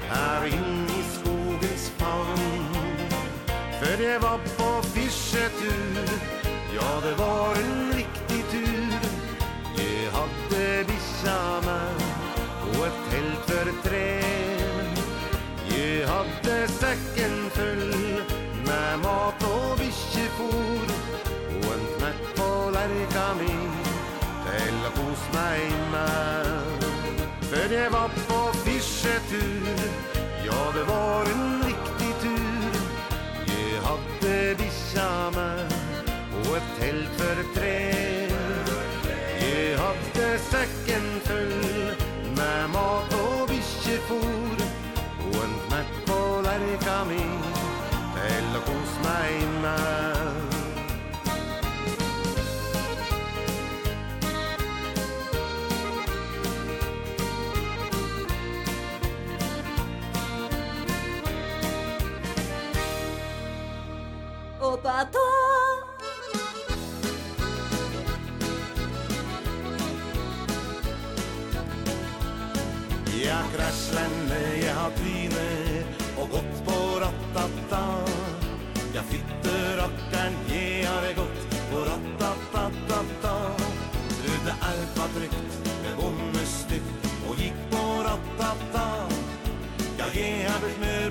Her inn i skogens favn Før jeg var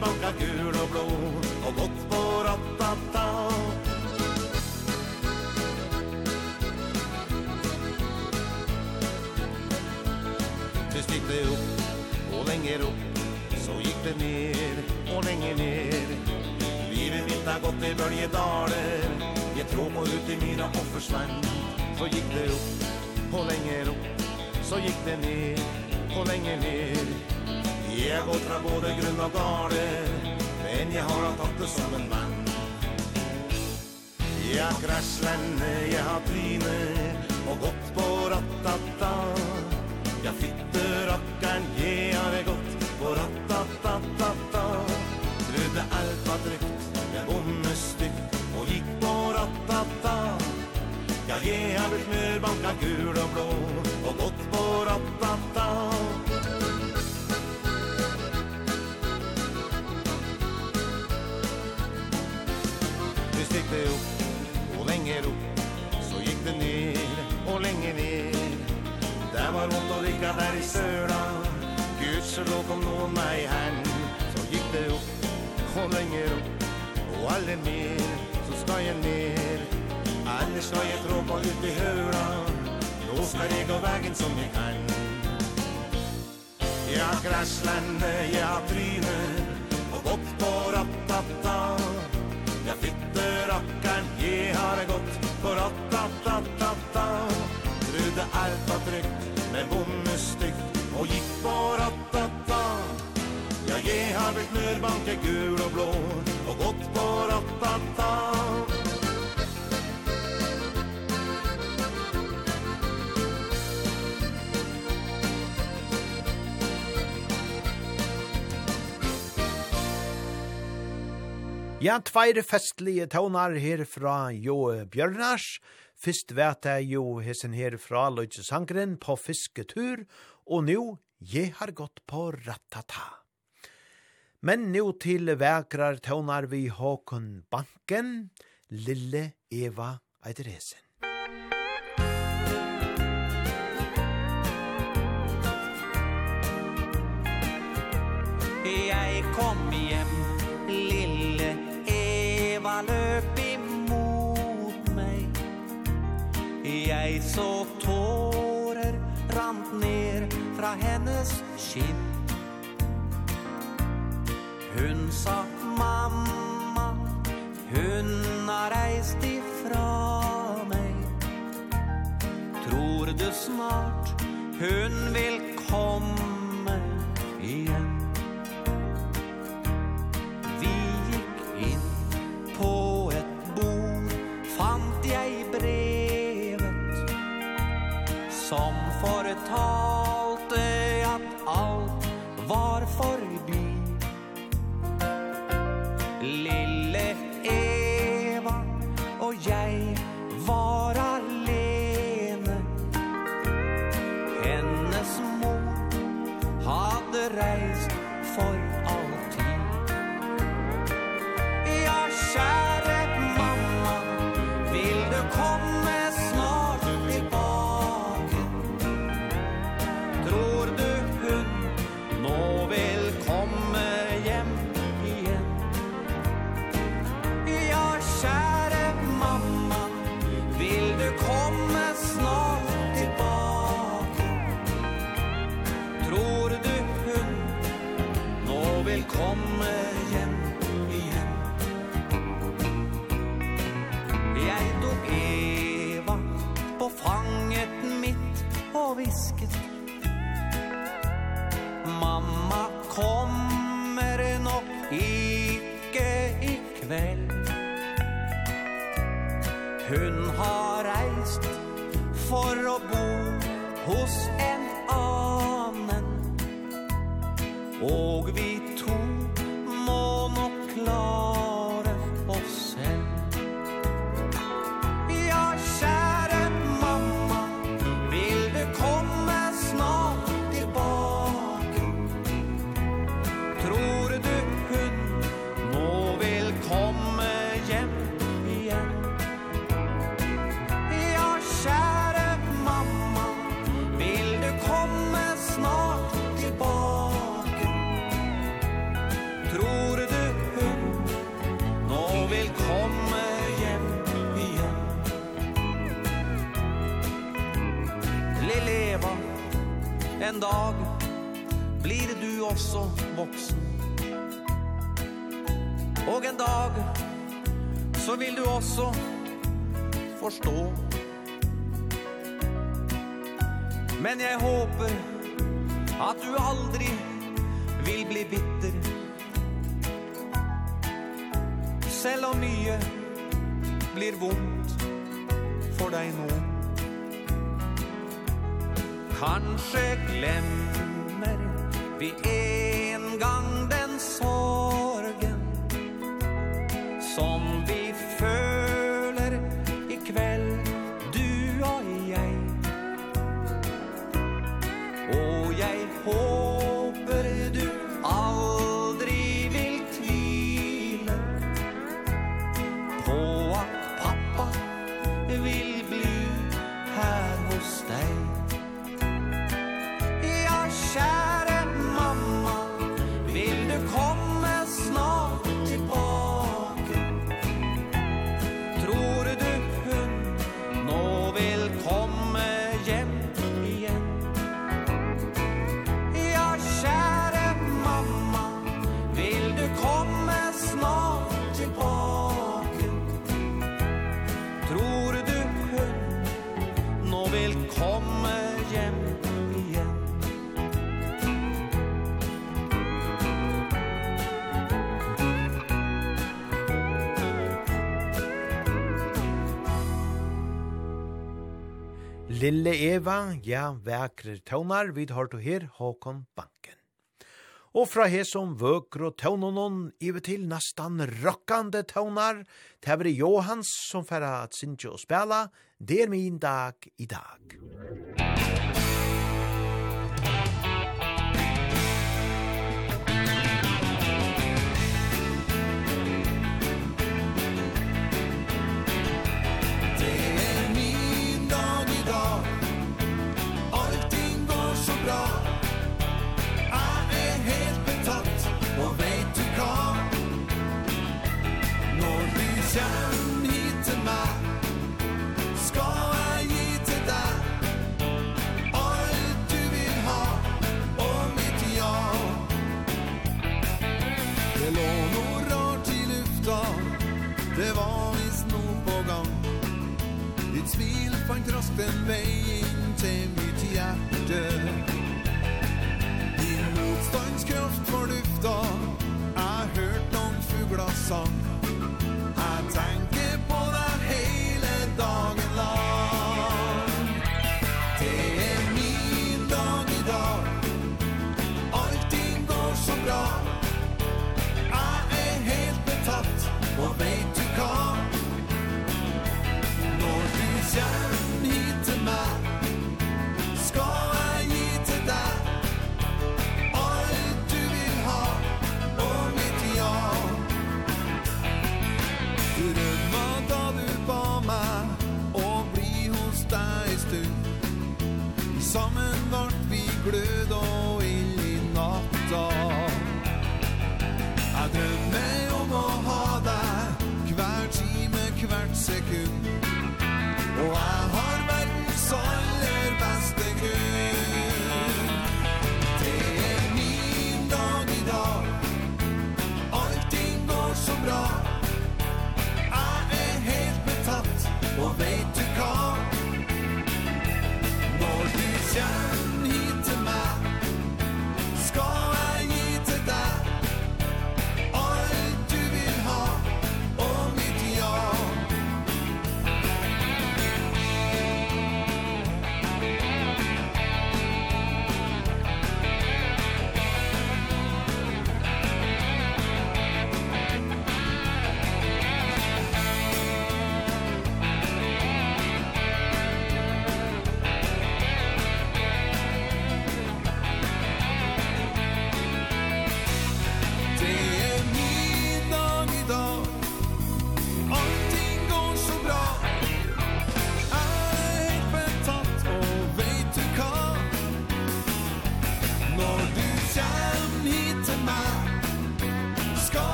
har banka gul og blå Og gått på ratata Du stikk det opp og lenger opp Så gikk det ned og lenger ned. Livet mitt har gått i bølgedaler Jeg tror på ut i mina forsvann. Så gikk det opp og lenger opp Så gikk det ned og lenger ned. Jeg går fra både grunn og gale Men jeg har tatt det som en mann. Jeg har krasslende, jeg har tryne Og gått på ratata Jeg fytter akkeren, jeg har gått på ratata Trudde alt var trygt, jeg bonde stygt Og gikk på ratata Ja, jeg har blitt mørbanka gul där i södra Gud så låg om nå meg hen Så gick det upp och längre upp Och alle mer. Så skal jeg ner. Alle skal jeg tråpa ut i høra Då ska jeg gå vägen som jeg kan. Ja, grasslande, ja, bryne Og bort på rattata. Ja, fytterackaren, jeg har gått. På rattatatata Trodde allt var tryggt stygt Og gikk på tatta Ja, jeg har blitt nödbanke gul og blå Og gått på tatta Ja, tveir festlige tånar her fra Jo Bjørnars, Fyrst vet jeg jo hessen her fra Løytsesangren på fisketur, og nå jeg har gått på Rattata. Men nå til vekrar tånar vi Håkon Banken, Lille Eva Eiderhesen. Jeg kom hjem, lille Eva løp mig så tårer rant ner fra hennes kinn Hun sa mamma Hun har reist ifra meg. Tror du snart Hun vil komme igjen? ta så vil du også forstå. Men jeg håper at du aldri vil bli bitter. Selv om mye blir vondt for deg nå. Kanskje glemmer vi en Lille Eva, ja, vekre tøvnar, vid har du her, Håkon Banken. Og fra her som vøker og tøvnån, iver til nastan rockande tøvnar, tævri Johans som færa at synge og spela, det er min dag i dag. Musik hjälper mig in till mitt hjärta. Din motståndskraft var lyft av Jag har hørt noen fuglasang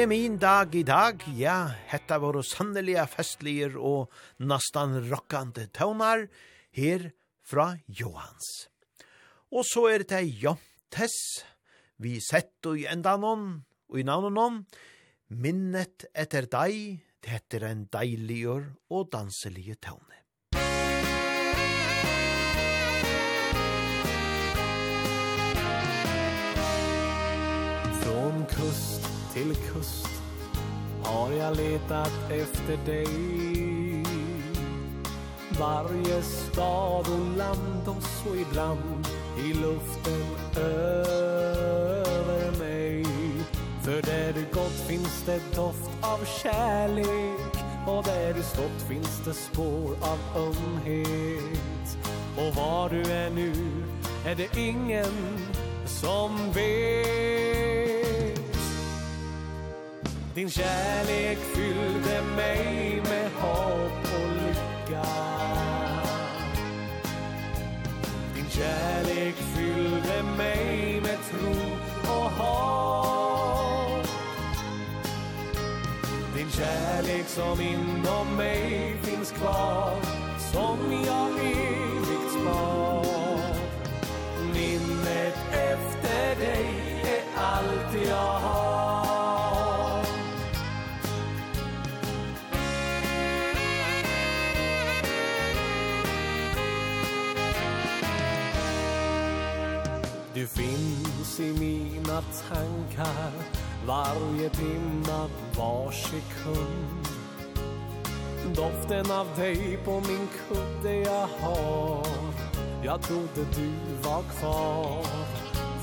Det er min dag i dag, ja, hetta var sannelige festliger og nastan rockande tøvnar her fra Johans. Og så er det Jontes, vi sett og i endanon, og i navnanon, minnet etter deg, det heter en deiligere og danselige tøvne. Som kust till kust har jag letat efter dig. Varje stad och land och så ibland i luften över mig. För där du gått finns det doft av kärlek Och där du stått finns det spår av ömhet. Och var du är nu är det ingen som vet. Din kärlek fyllde mig med hopp och lycka. Din kärlek fyllde mig med tro och hopp. Din kärlek som inom mig finns kvar Som jag vet tankar Varje dimma, var sekund. Doften av dig på min kudde jag har Jag trodde du var kvar.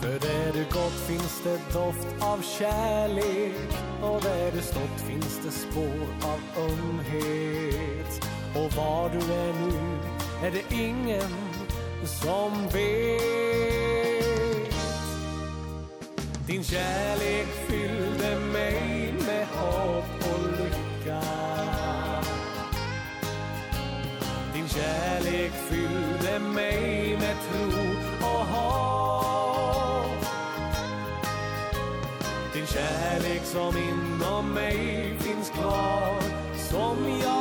För där du gått finns det doft av kärlek Och där du stått finns det spår av ömhet. Och var du är nu är det ingen som vet. Din kärlek fyllde mig med hopp och lycka. Din kärlek fyllde mig med tro och hopp. Din kärlek som inom mig finns kvar Som jag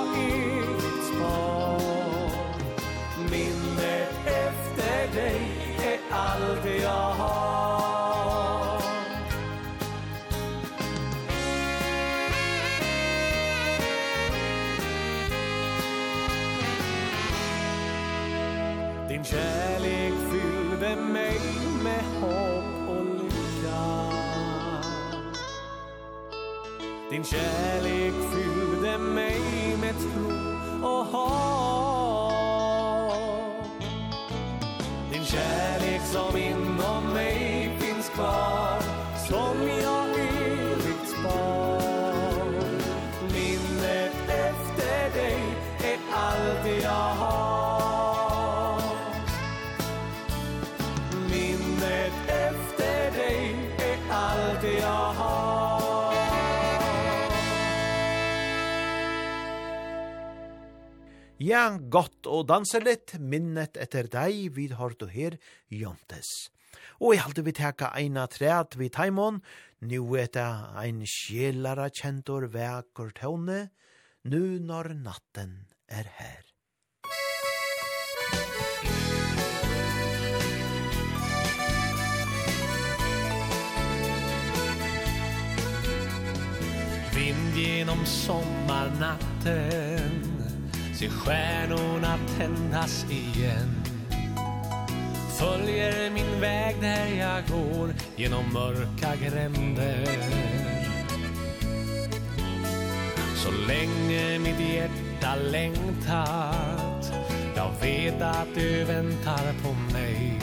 Din kärlek fyllde mig med tro och hopp. Din kärlek som inte Ja, godt å danse litt, minnet etter deg, vi har du her, Jontes. Og jeg halte vi teka eina træt vi taimon, nu eta ein sjelara kjentor vekur tåne, nu når natten er her. Vind genom sommarnatten Se stjärnorna tändas igen. Följer min väg där jag går Genom mörka gränder. Så länge mitt hjärta längtat Jag vet att du väntar på mig.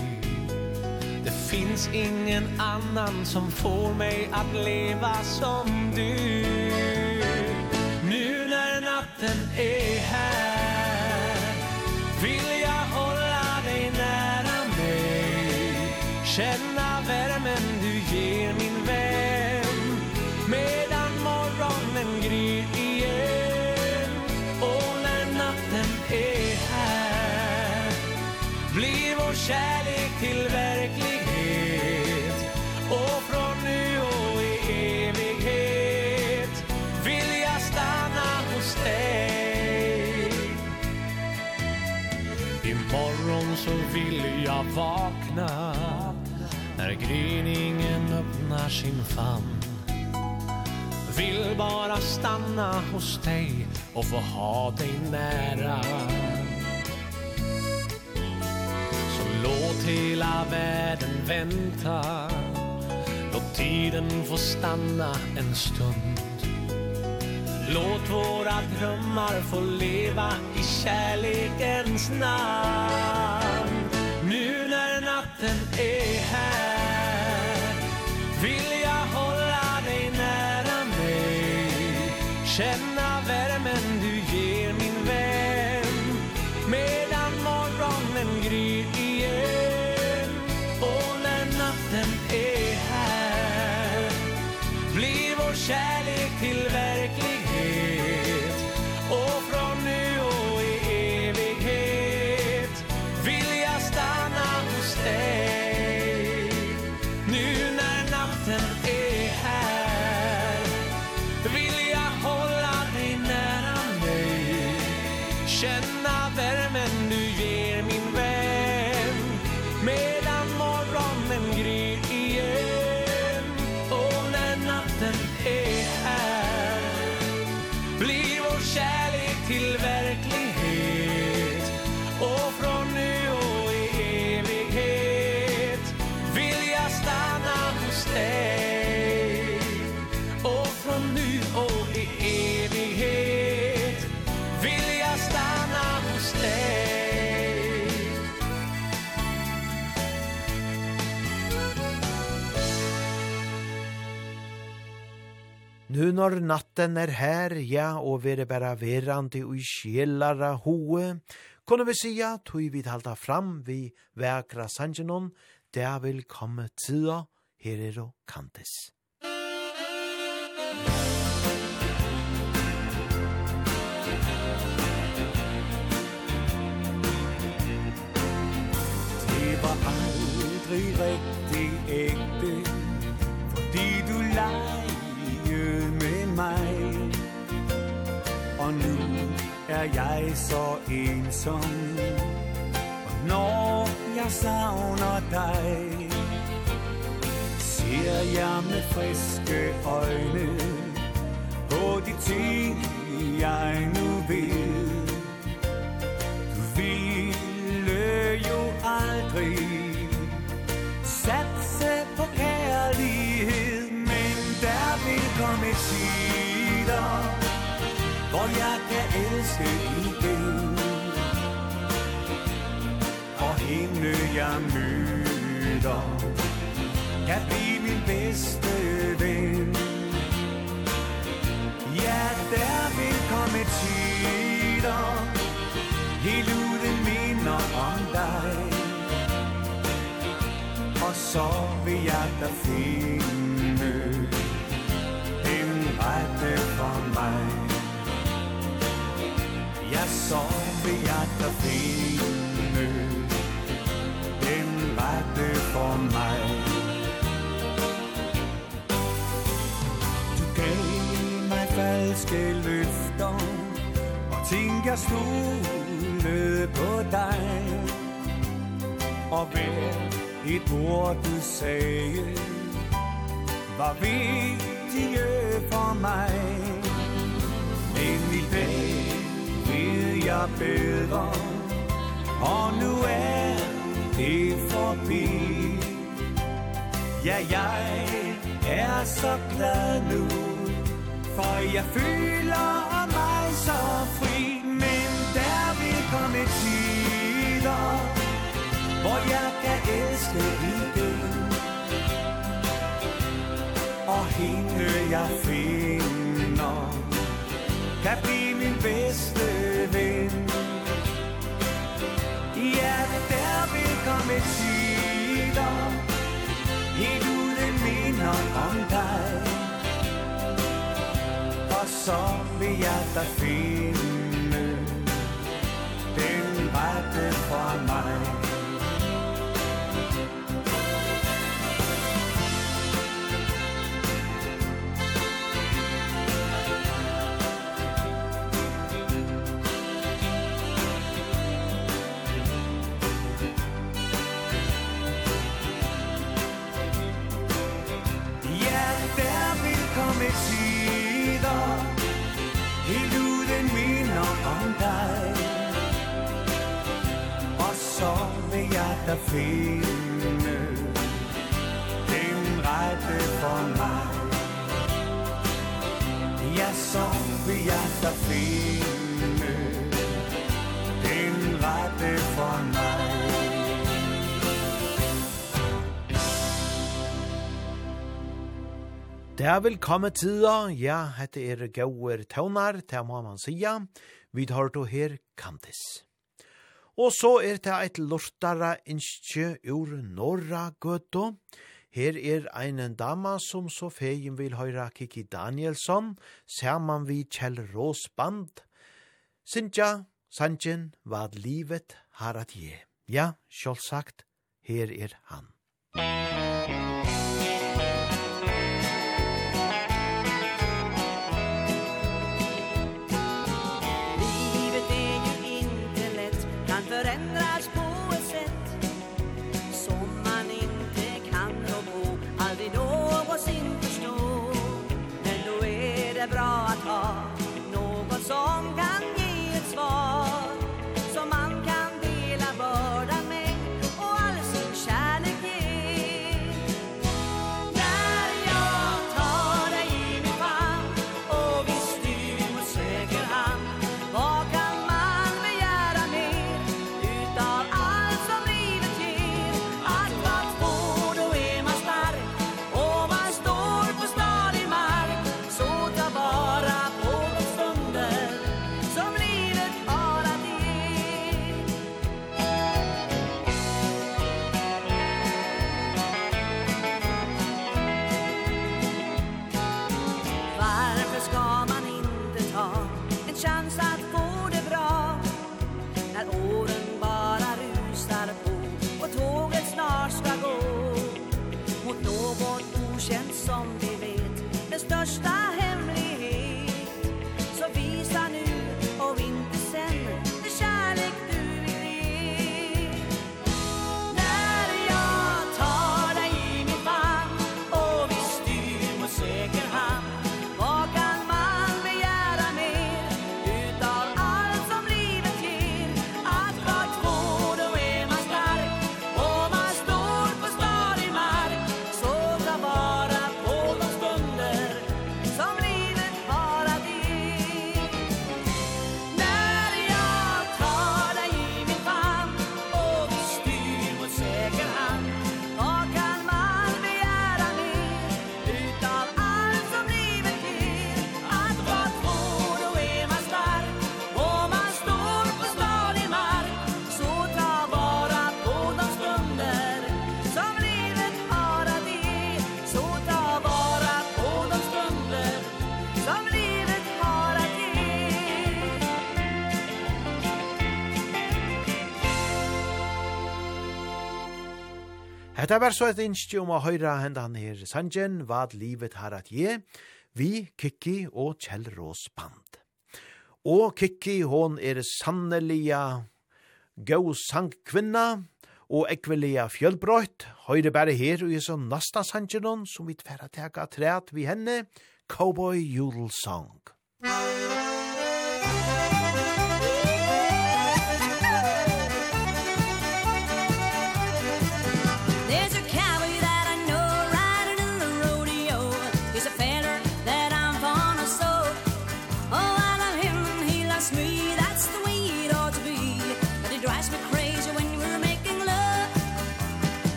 Det finns ingen annan som får mig att leva som du. Nu natten är här. Vill jag hålla dig nära mig? Känna värmen du ger min vän. Medan morgonen gryr igen. Och när natten är här. Blir vår kärlek vakna När gryningen öppnar sin famn. Vill bara stanna hos dig och få ha dig nära. Så låt hela världen vänta. Låt tiden få stanna en stund. Låt våra drömmar få leva i kärlekens namn. Nu natten är här. Vill jag hålla dig nära mig? Känn hunor natten er her, ja, og vere bara verandi og sjelara hoe, kunne vi sia, tui vi halda fram vi vekra sangenon, det vil komme tida, her er og kantes. Musik aldrig rigtig er jeg så ensom. Og når jeg savner dig Ser jeg med friske øjne På de ting jeg nu vil. Du ville jo aldrig Satse på kærlighed Men der vil komme et tid. For jeg kan elske igen Og hende jeg møder Kan blive min bedste ven. Ja, der vil komme tider. Helt uden minder om dig. Og så vil jeg da finde Den rette for mig som vi hjärta finner. Den värld du för mig. Du gav mig falske lyfter Och ting jag stolade på dig. Og ved et ord du sagde Var vigtige for mig. Men i dag ved jeg bedre Og nu er det forbi Ja, jeg er så glad nu For jeg føler mig så fri. Men der vil komme tider Hvor jeg kan elske igen Og hende jeg finder Kan blive Messina Gir du den minna om dig Og som i hjertet finner dig. Og så vil jeg da finde Den rette for mig. Ja, så vil jeg da finde Den rette for mig. Det er vel tider, ja, hette er gauer tøvnar, det må man sija, vid har du her kantis. Og så er det eit lortara innskje ur norra gøtto. Her er ein dama som så fegin vil høyra Kiki Danielsson, saman vi Kjell Rås band. Sintja, Sanjen, vad livet har at je. Ja, sjålsagt, her er han. Musikk Hetta var så et innskje om å høyra hendan her sanjen vad livet har at ge, vi, Kikki og Kjell Rås band. Og Kikki, hon er sannelia gau sangkvinna, og ekvelia fjølbrøyt, høyre bare her og i så nasta sanjenon som vi tverra teka træt vi henne, Cowboy Jodel Song. Cowboy Jodel Song.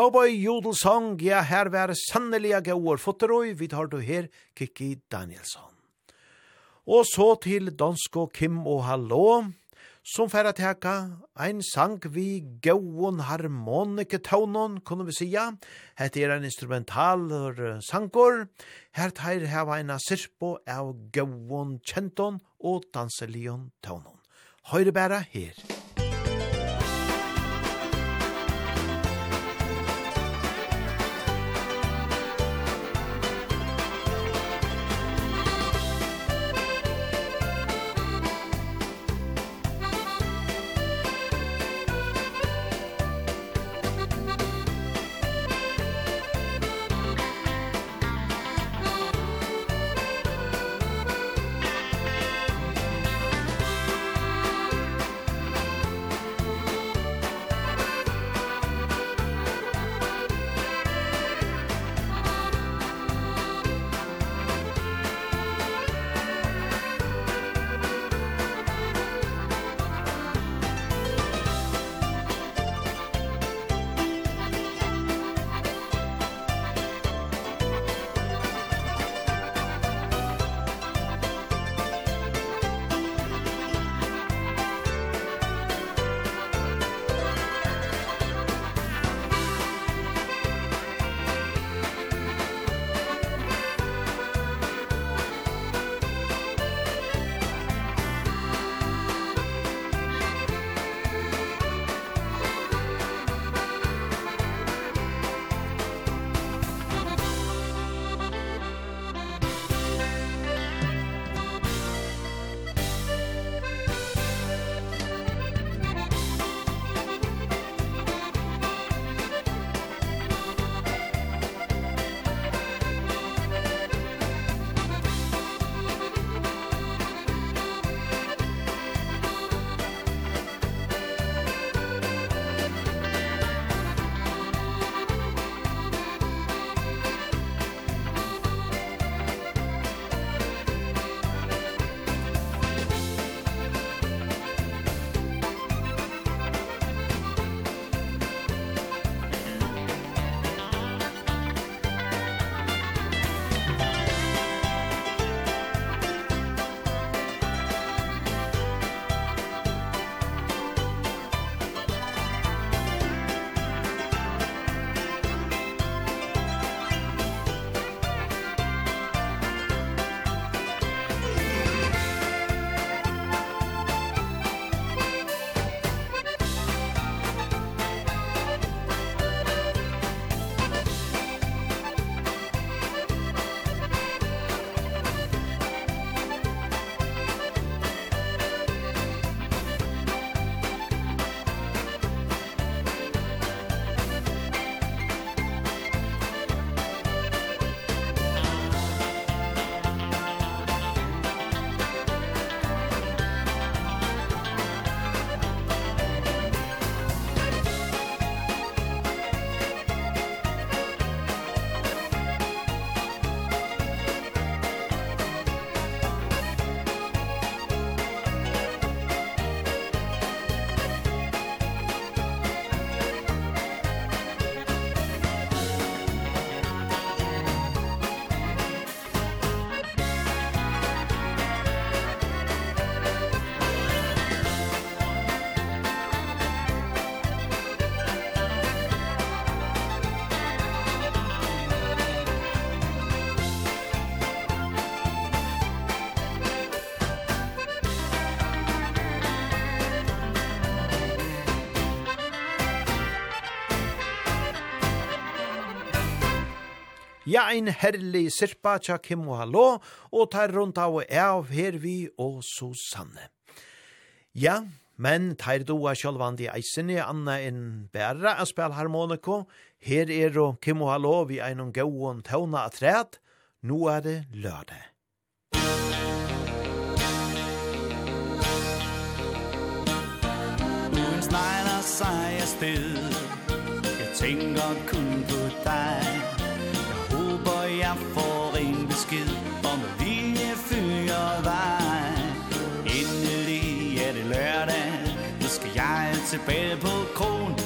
Cowboy Jodel Song, ja, her var sannelige gauar fotteroi, vi tar du her, Kiki Danielsson. Og så til Dansko Kim og Hallå, som færa teka, ein sang vi gauon harmonike taunon, kunne vi sija, hette er ein instrumental sangor, her teir heva eina sirpo av gauon kjenton og danselion taunon. Høyre bæra her. Høyre her. Ja, ein herlig sirpa tja Kim og hallo, og tar rundt av og av her vi og Susanne. Ja, men tar du av sjølvandig eisen i anna enn bæra av spela harmoniko. Her er og Kim og hallo, vi einom gåon tåna av træt. Nå er det lørdag. Ugen snegler sig afsted Jeg tænker kun på dig jeg får en besked om at vilje er vej. Endelig er det lørdag, nu skal jeg tilbage på kronen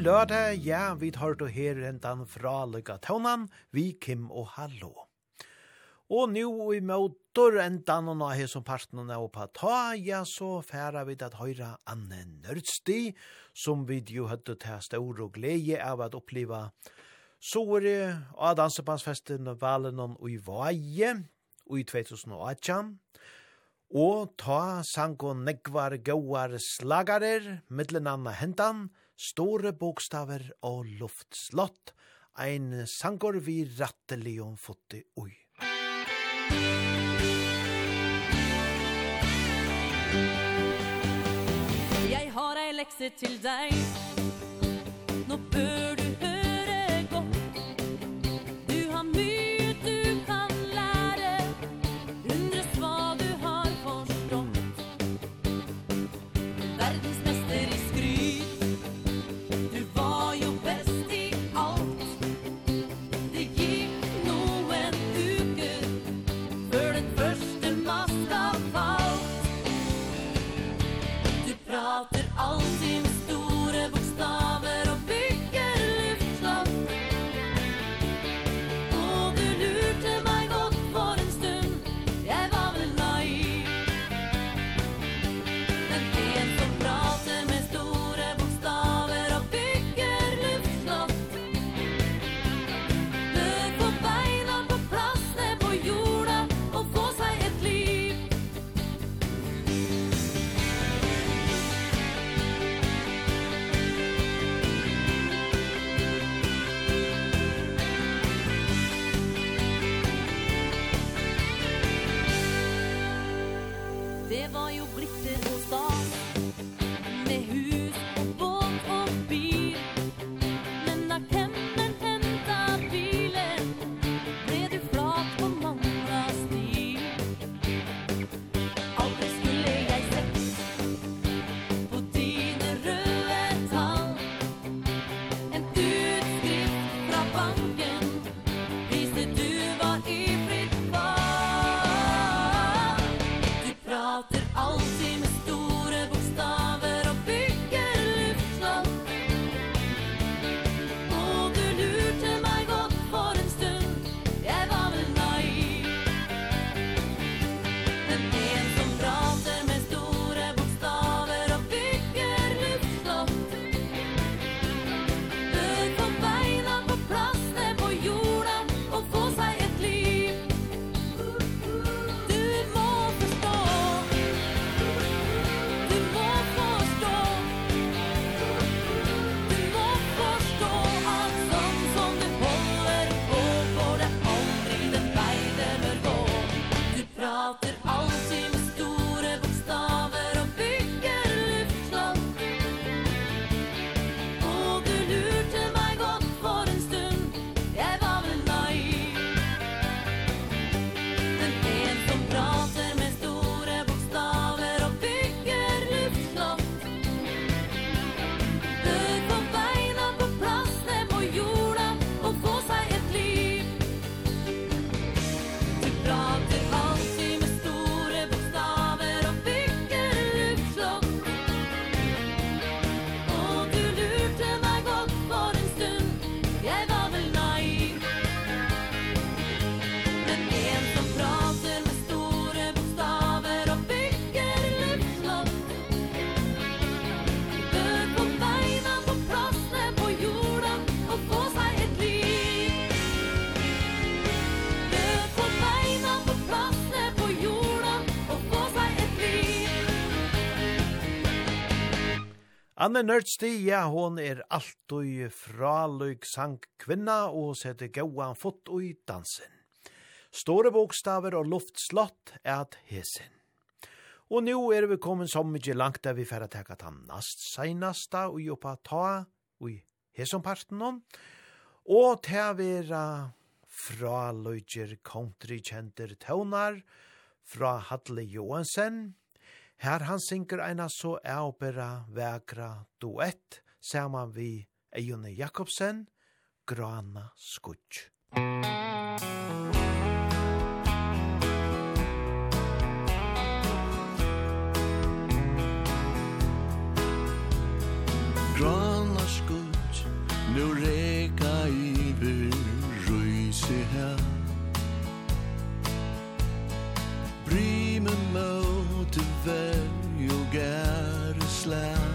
lørdag, ja, vi tar til her hentan fra Lykka Tøvnan, vi Kim og Hallo. Og nu i møter endan og nå her som parten er oppe ta, ja, så færa vi at høyra Anne Nørdsti, som vi jo høyde til stor og glede av at oppleva såre av dansebandsfesten Valenon og i Vaje, og i 2018, og ta sanko nekvar gauar slagarer, mittlen anna hentan, store bokstaver og luftslott, ein sangor vi rattelig om fotte ui. Jeg har ei lekse til deg, nå bør du Anne Nørtsti, ja, hon er alltid fraløyk sang kvinna og setter gauan fot ui dansen. Store bokstaver og luftslott er at hesen. Og nå er vi kommet så mykje langt der vi færre teka ta nast seinasta og jobba ta ui hesomparten hon. Og ta vera fra løyger country kjenter tøvnar fra Hadle Johansen, Her han synker eina så eopera vekra duett, saman vi Eione Jakobsen, Grana Skutsk. Grana Skutsk, nu reka iver, røyse her. Brimen møy, inte gære slær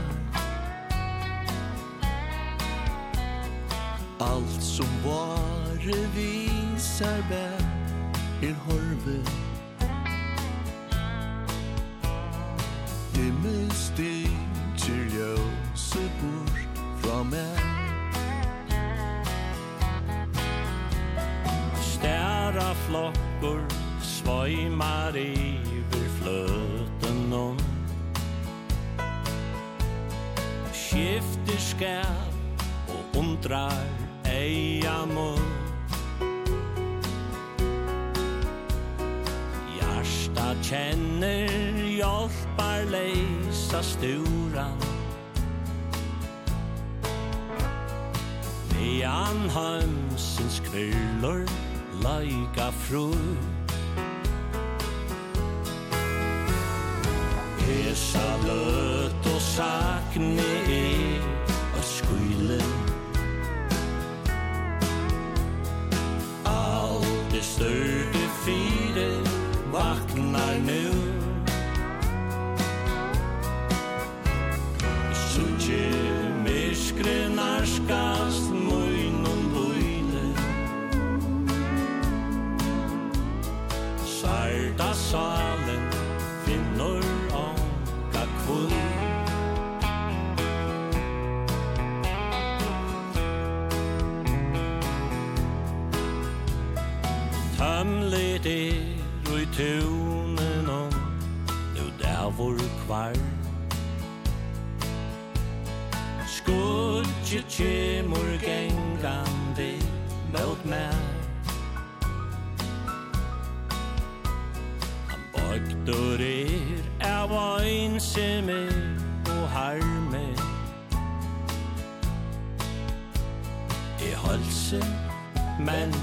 Alt som bare visar bær er horve. Himmel stiger ljøse bort fra meg. Stæra flokkur svøymar iver flöð skifter skær og undrar eia mun Hjarta kjenner hjálpar leisa sturan Mejan heimsins kvirlor laika fru Esa bløt og sakne far Skudje tjemur gengandi mot mer Han bøgdur er av einsemi og harme I halse, men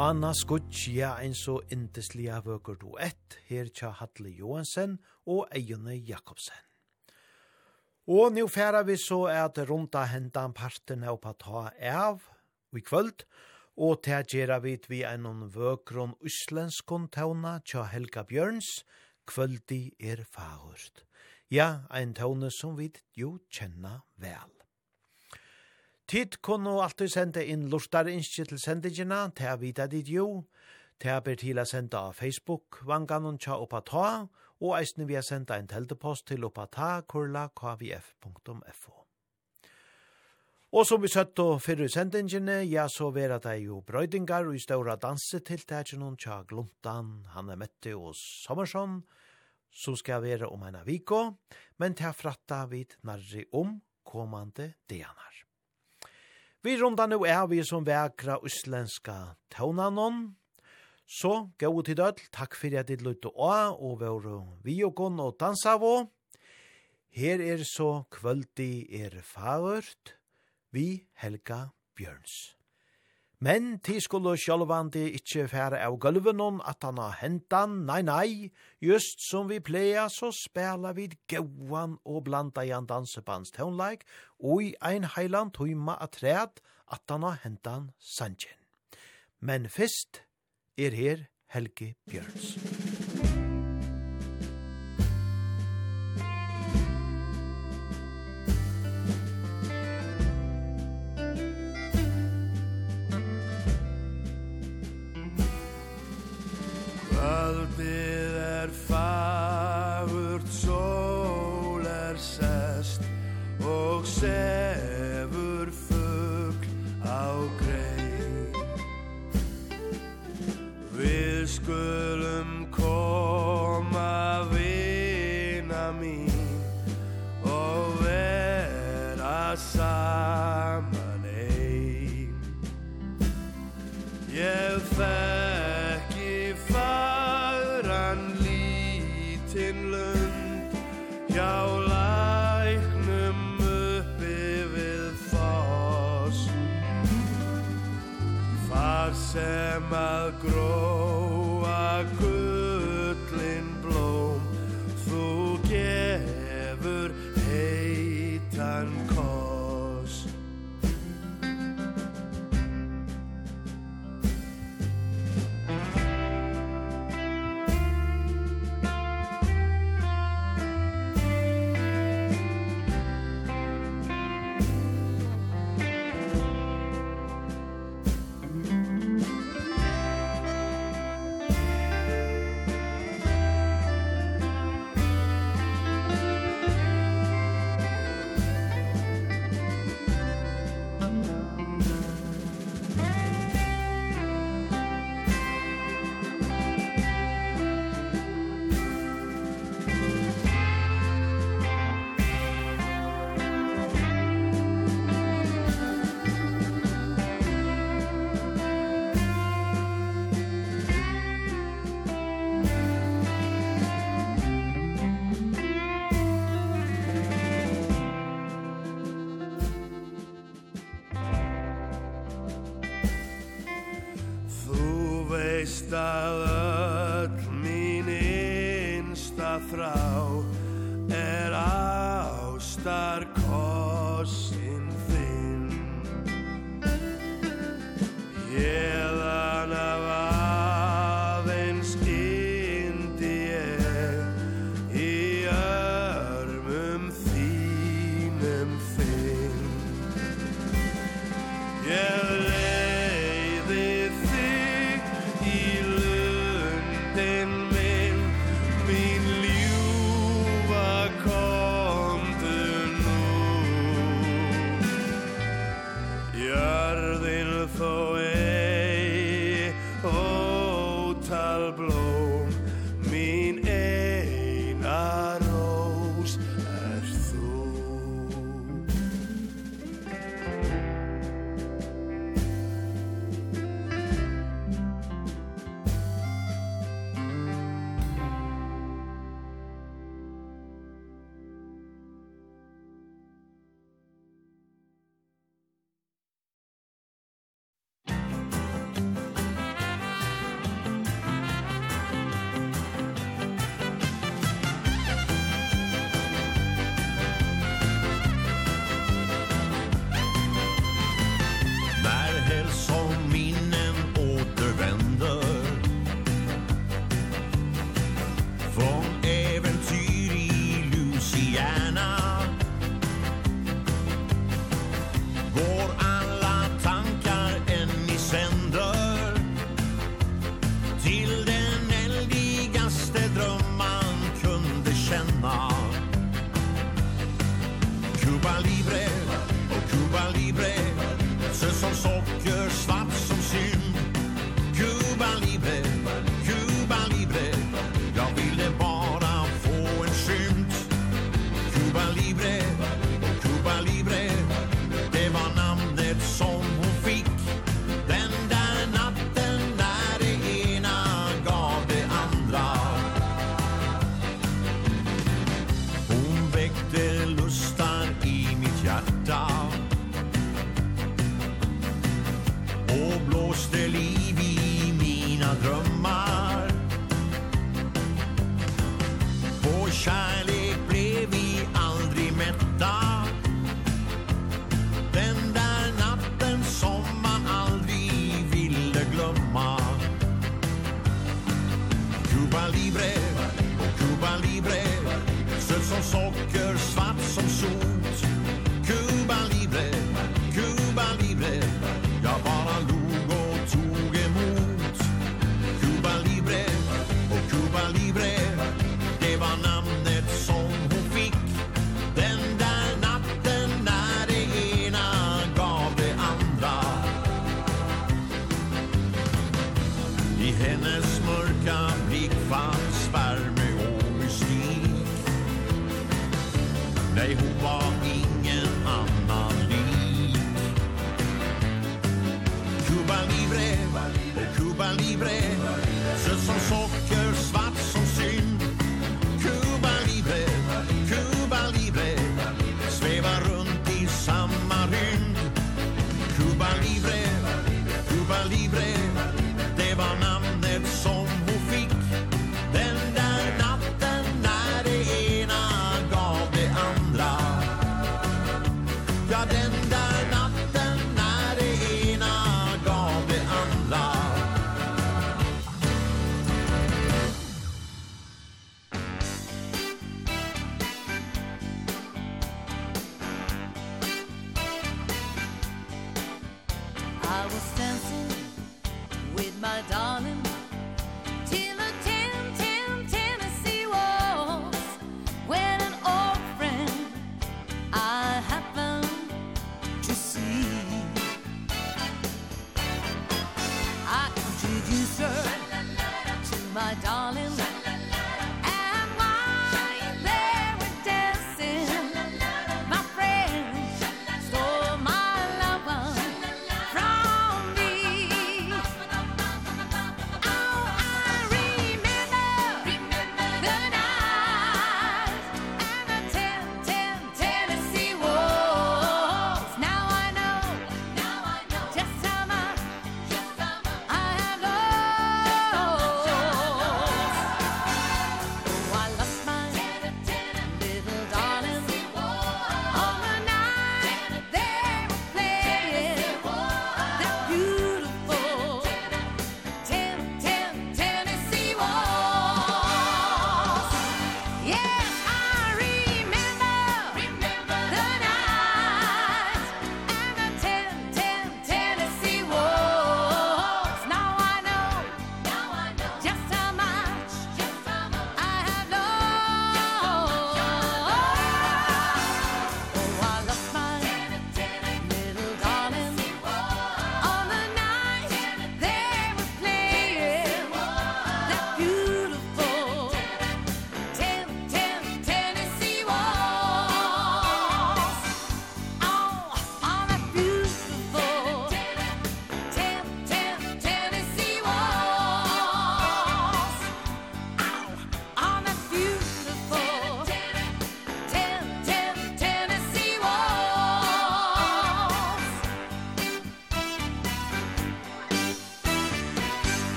Rana ja, ein så inteslia vøker du ett, her tja Hadle Johansen og Eione Jakobsen. Og nu færa vi så at runda hendan parten er oppa ta av i kvöld, og til gjerra vi vi einon vøkron uslenskon tauna tja Helga Bjørns, kvöldi er fagurt. Ja, ein taune som vi jo kjenna vel. Tid kunne alltid sende inn lortare innskje til sendingina, til a vita dit jo, til a ber til å senda av Facebook, vanganon tja oppa ta, og eisne vi har senda en teltepost til oppa ta, kurla kvf.fo. Og som vi søtt og fyrir sendingene, ja, så vera det jo brøydingar og i ståra dansetiltakene tja Gluntan, Hanne Mette og Sommersson, som skal vera om en aviko, men til a fratta vid narri om kommande dianar. Vi runda nu er vi som vekra uslenska tånanon. Så, gau til døll, takk fyrir at ditt lutt og a, og våru vi og gonn og dansa vå. Her er så kvöldi er fagurt, vi Helga Bjørns. Men ti skulle sjálvandi ikkje færa av gulvenon at han har hentan, nei, nei, just som vi pleia, så spela vid gauan og blanda i en dansebands tøvnleik, og i ein heiland tøyma at træd at han har hentan sanjen. Men fyrst er her Helge Bjørns. gróa gul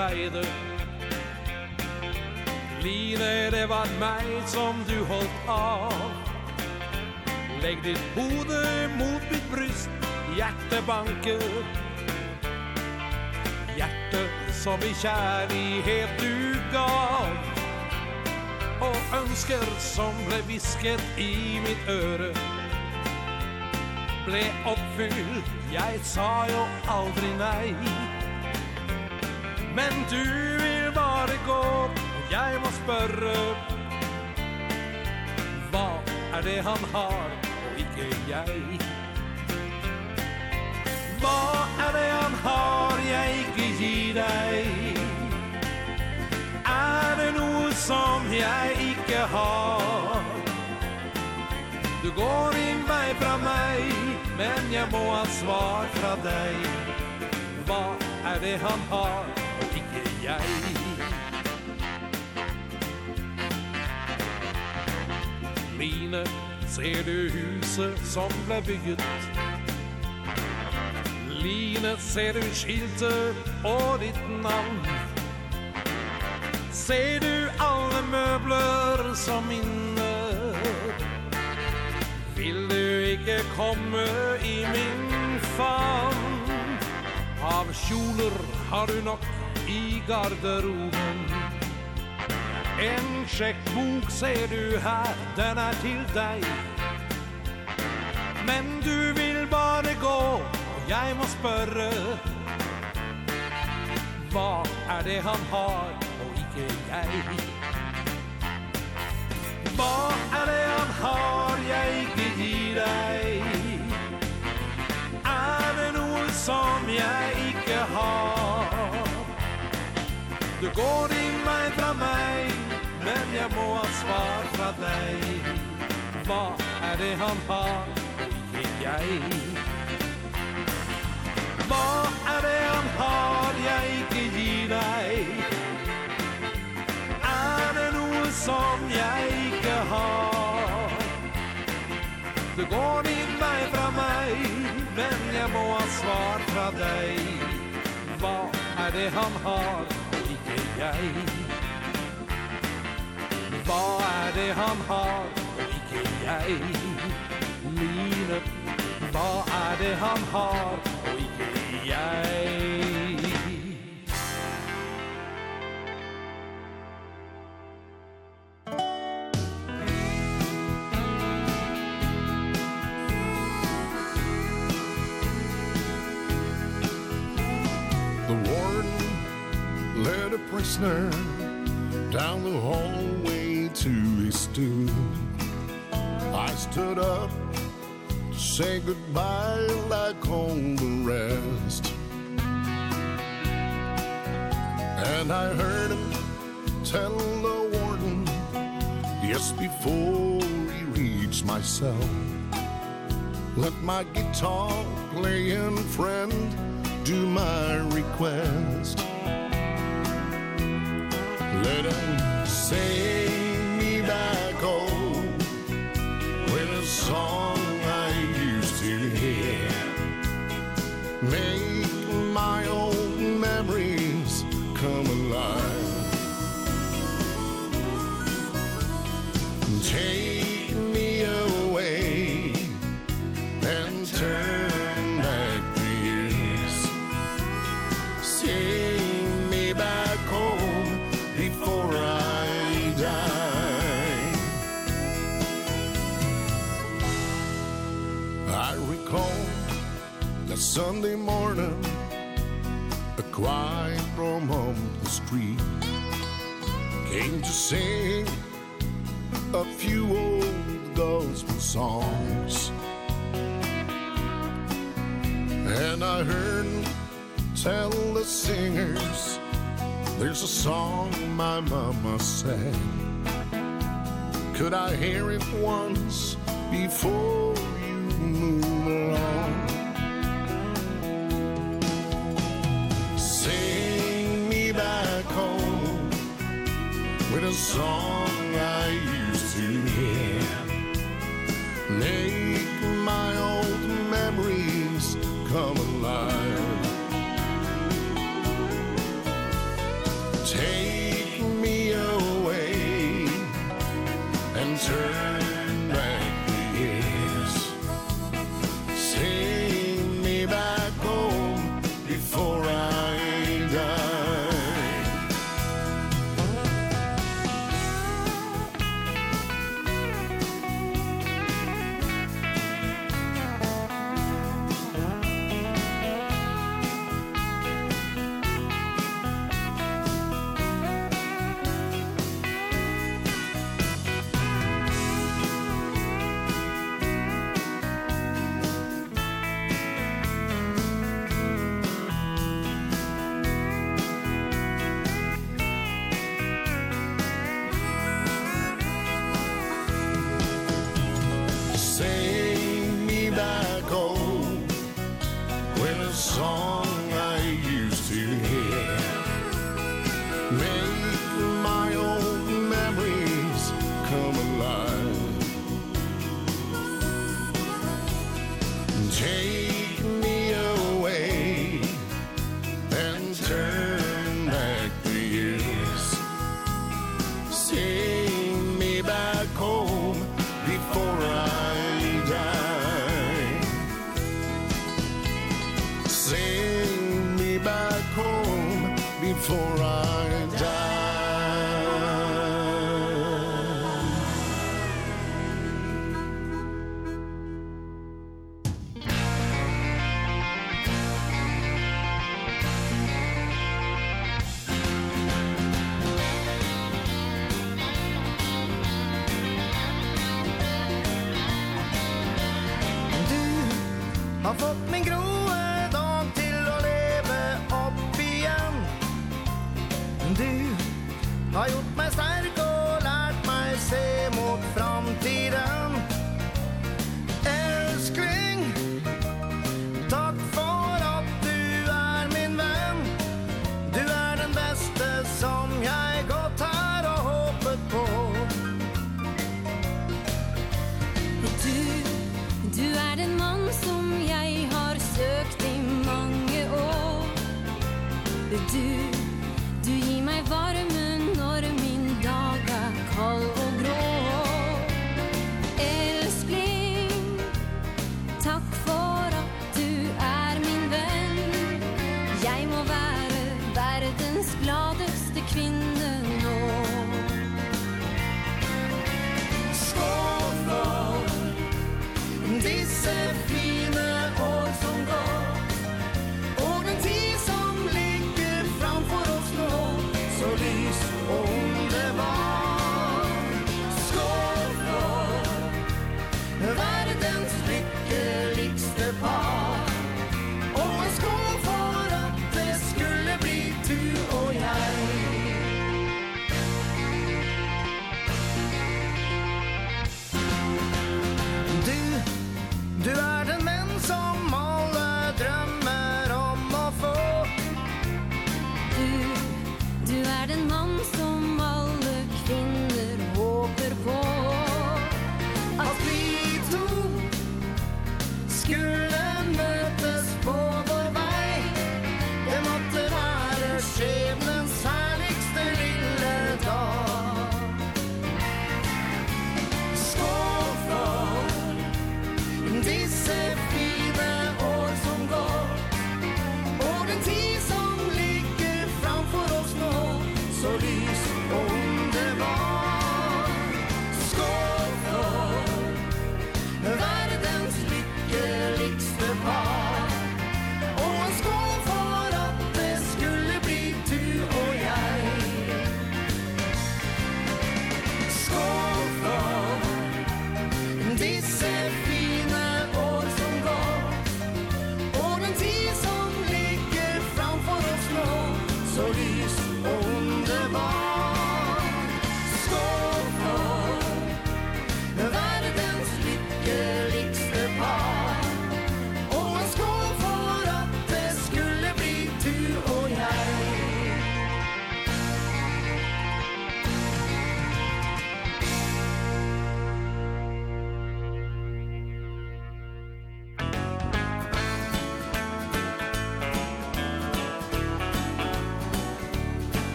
väder Line, det var mig som du hållt av. Lägg ditt hode mot mitt bryst Hjärtebanker Hjärte som i kärlighet du gav. Och önsker som blev visket i mitt öre Ble uppfyllt, jag sa jo aldrig nej Men du vil bare gå Og jeg må spørre Hva er det han har Og ikke jeg? Hva er det han har Jeg ikke gir deg? Er det noe som jeg ikke har? Du går din vei fra meg Men jeg må ha svar fra deg. Hva er det han har? Mine, ser du huset som ble bygget? Line, ser du skiltet og ditt navn? Ser du alle møbler som minner Vil du ikke komme i min favn? Av kjoler har du nok i garderoben En checkbok ser du här, den är till dig Men du vill bare gå, og jeg må spørre Hva er det han har, og ikke jeg? Hva er det han har, jeg ikke gir deg? Er det noe som jeg ikke har? Du går dimman fra mig Men jag må ha svar fra dig Vad är det han har i jag? Vad är det han har jag icke gi dig? Är det noe som jag icke har? Du går dimman fra mig Men jag må ha svar fra dig Vad är det han har jeg Hva er det han har, og ikke jeg Mine Hva er det han har, prisoner Down the hallway to his stool. I stood up to say goodbye like all the rest. And I heard him tell the warden Yes, before he reached my cell Let my guitar playing friend do my request. Let him save me back Sunday morning A cry from on the street. Came to sing A few old gospel songs. And I heard tell the singers There's a song my mama sang Could I hear it once before? song i Har fått min grod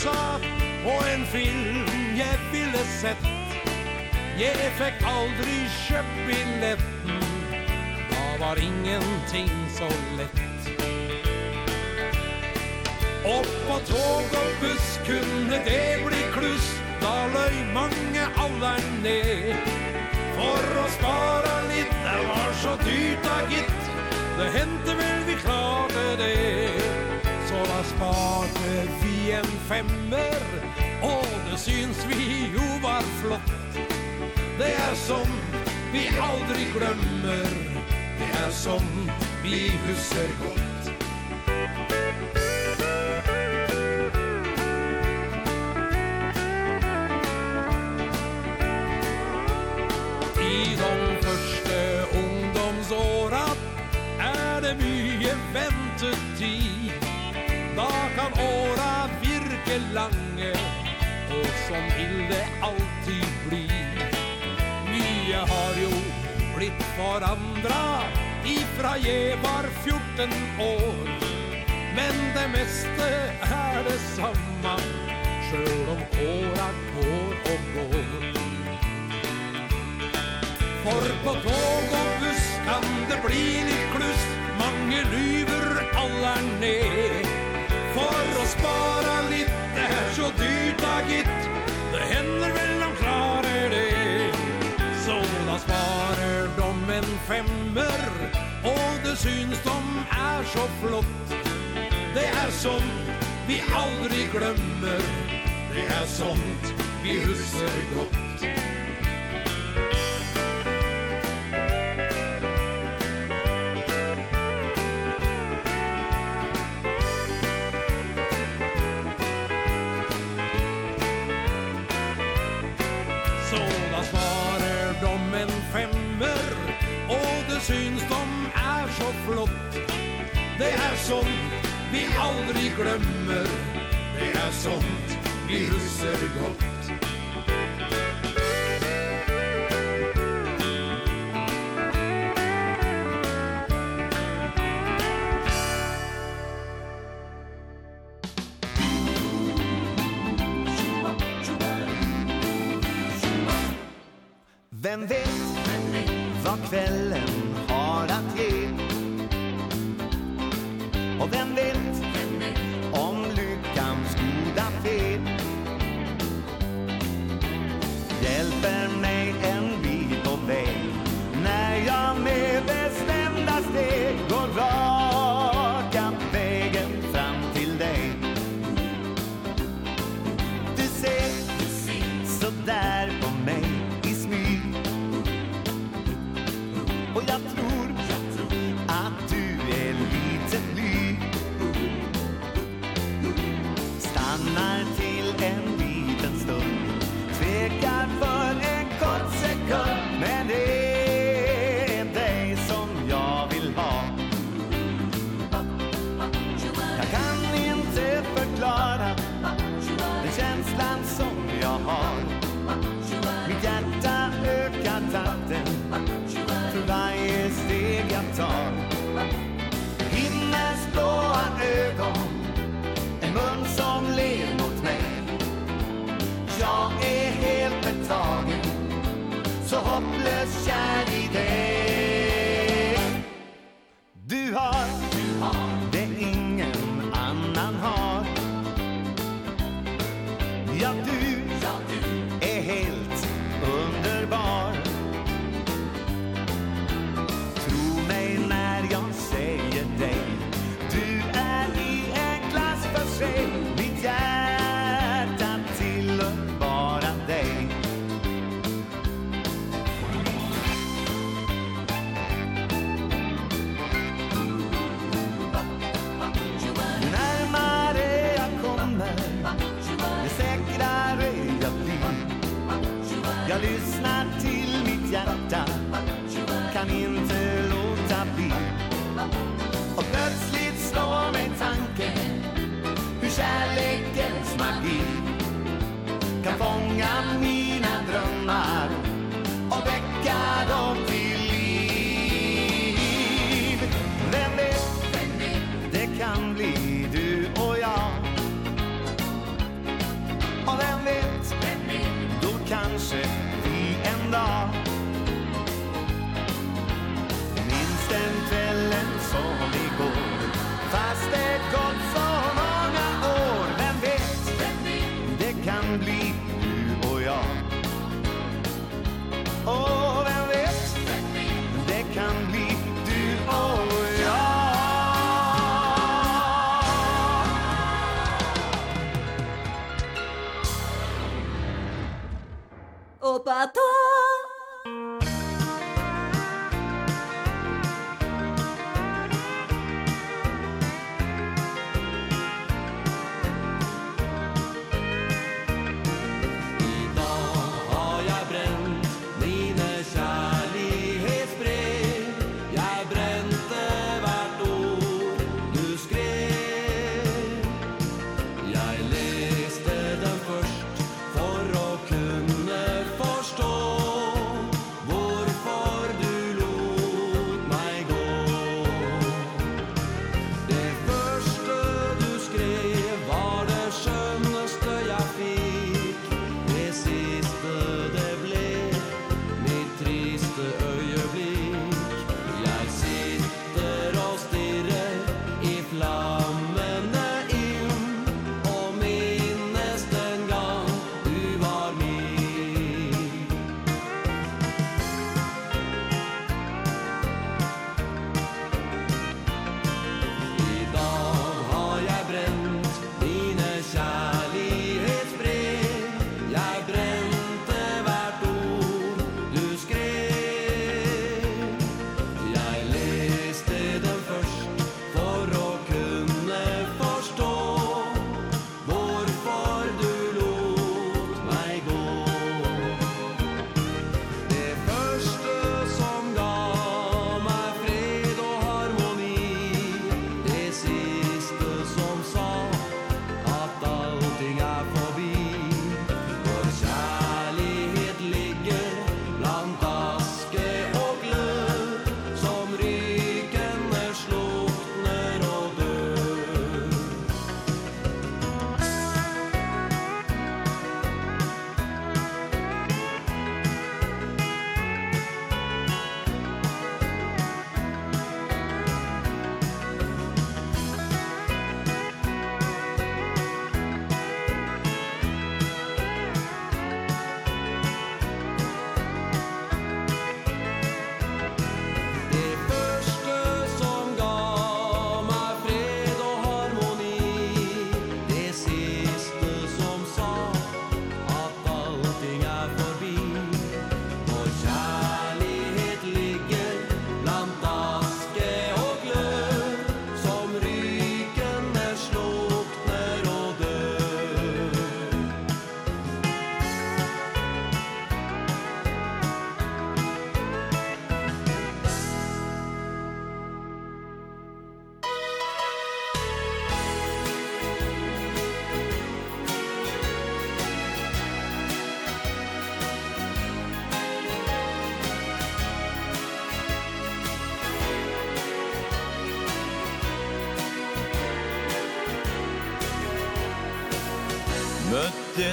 USA Og en film jeg ville sett. Jeg fikk aldri kjøpt billetten Da var ingenting så lett. Opp på tog og buss kunne det bli kluss Da løy mange alderen ned. For å spara litt, det var så dyrt da gitt. Det hendte vel vi klarte det Så da sparte vi en femmer Og det syns vi jo var flott. Det er som vi aldri glemmer Det er som vi husker godt. I de første ungdomsåra Er det mye ventetid. som ille alltid blir Mye har jo blitt forandra Ifra jeg var 14 år. Men det meste er det samme Selv om åra går og går. For på tog og buss kan det bli litt kluss. Mange lyver alle er ned. For å spara litt, det er så dyrt da gitt. det syns de er så flott. Det er sånt vi aldri glemmer. Det er sånt vi husker godt.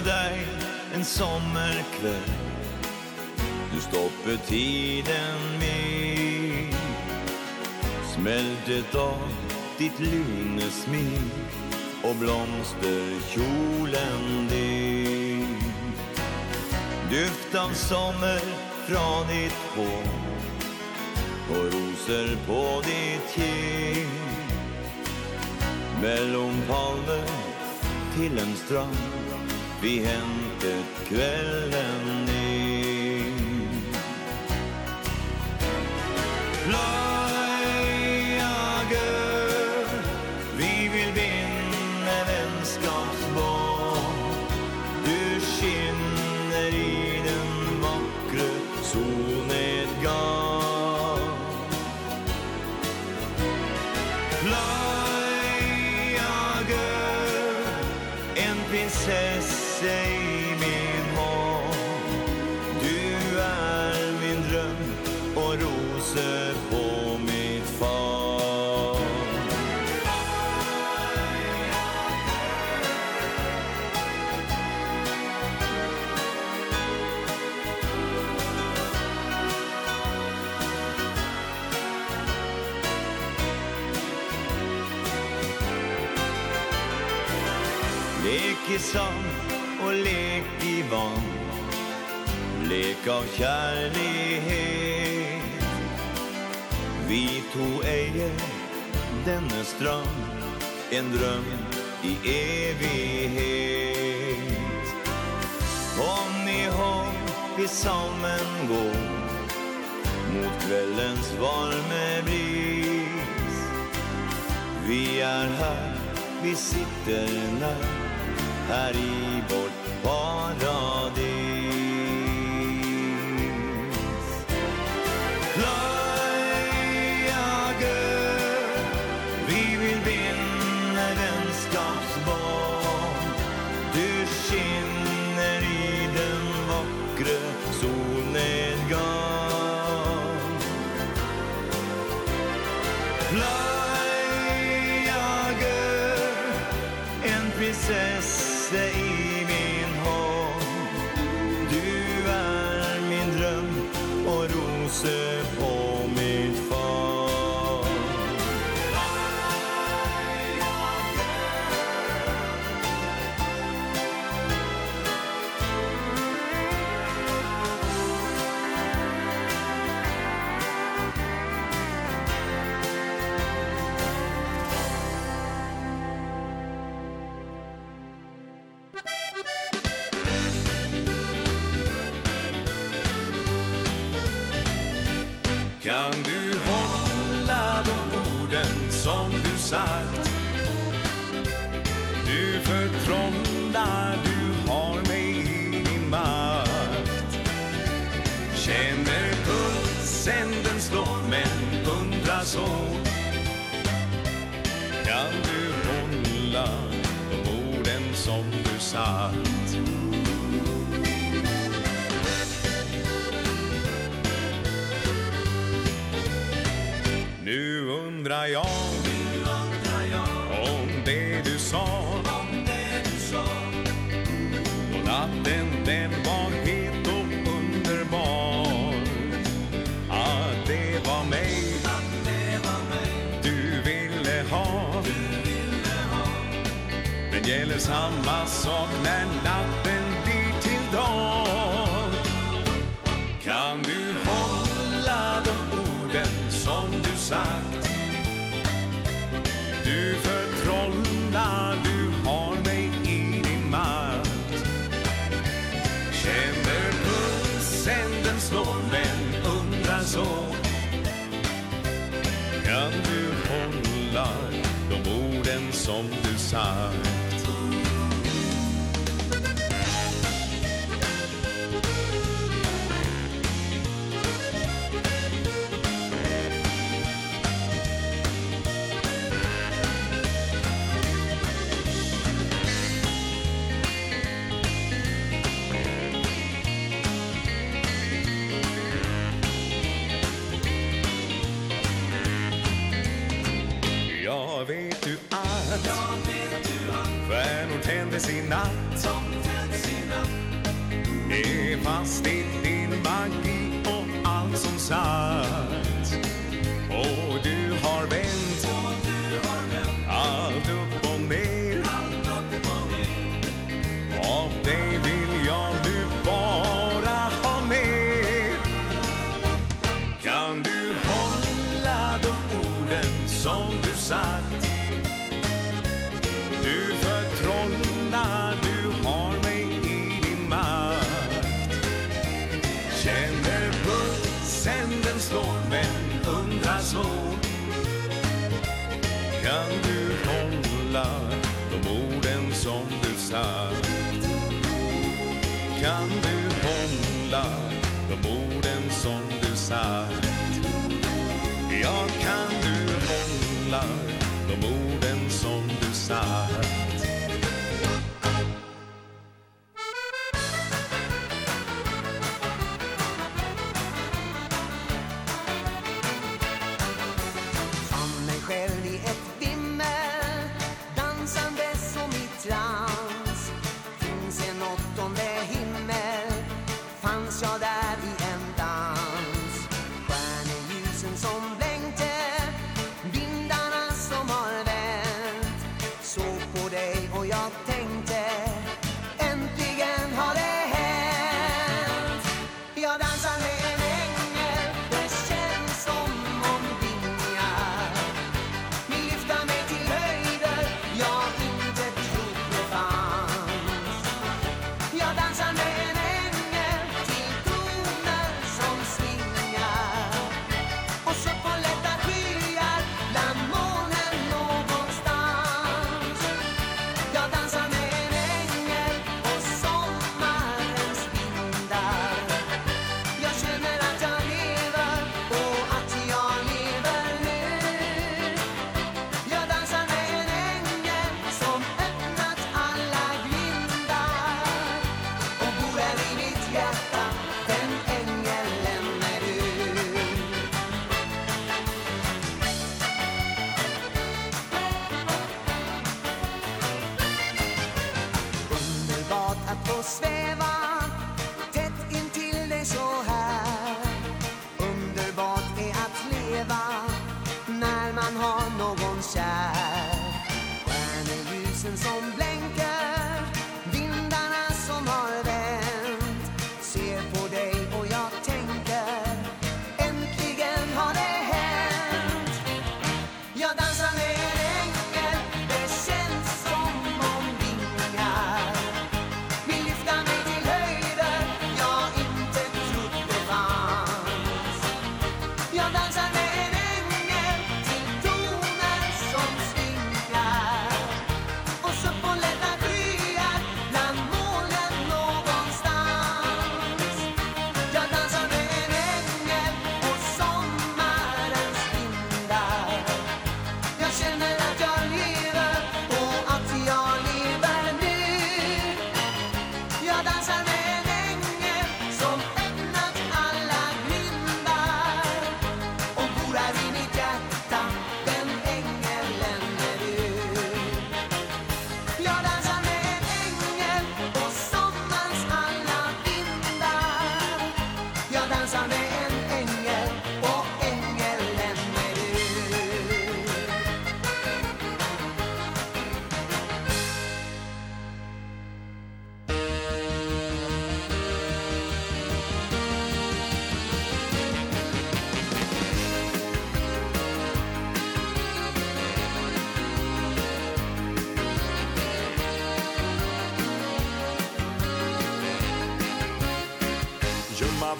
dig en sommerkväll. Du stoppar tiden med. Smältet av ditt lunesmink Och blomsterkjolen din Duft av sommer från ditt hår Och roser på ditt kind Mellan palmer till en strand. Vi hämtet kvällen en dröm i evighet. Kom ihåg vi sammen går Mot kvällens varme bris. Vi är här, vi sitter när Här i vårt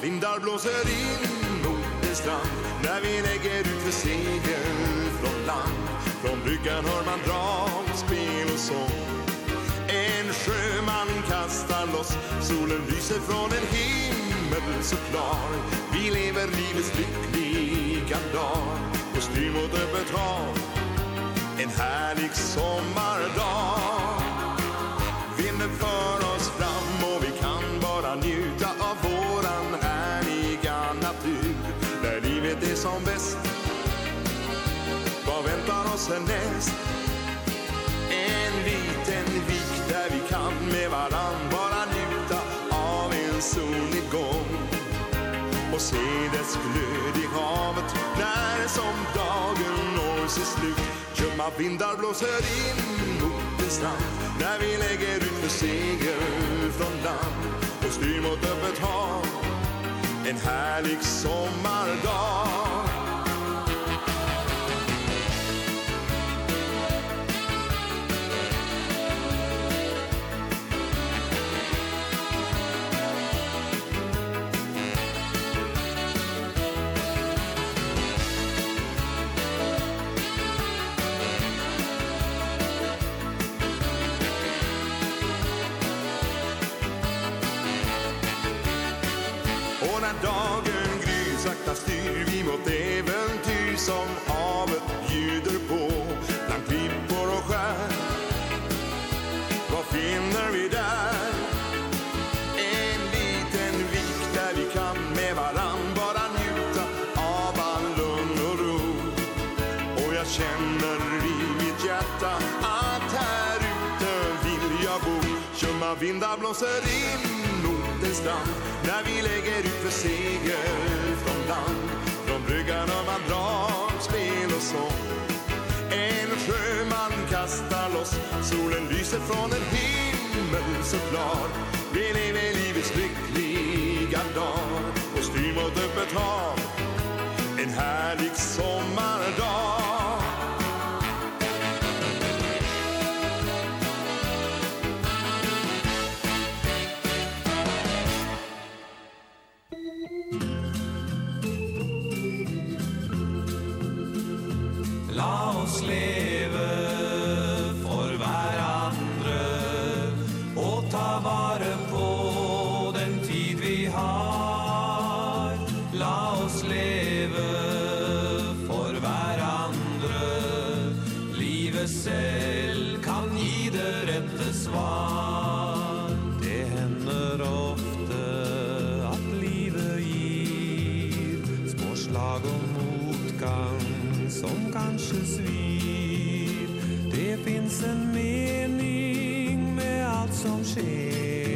vindar blåser in mot en strand. När vi lägger ut för segel från land. Från bryggan hör man drag, spel och sång. En sjöman kastar loss. Solen lyser från en himmel så klar Vi lever livets lyckliga dag. Och styr mot öppet hav. En härlig sång. som bäst. Vad väntar oss härnäst? En liten vik där vi kan med varann bara njuta av en solnedgång Och se dess glöd i havet när som dagen når sitt slut. Ljumma vindar blåser in mot en strand När vi lägger ut för seger från land. Och styr mot öppet hav En härlig sommardag. lagom motgång som kanske svir. Det finns en mening med alt som sker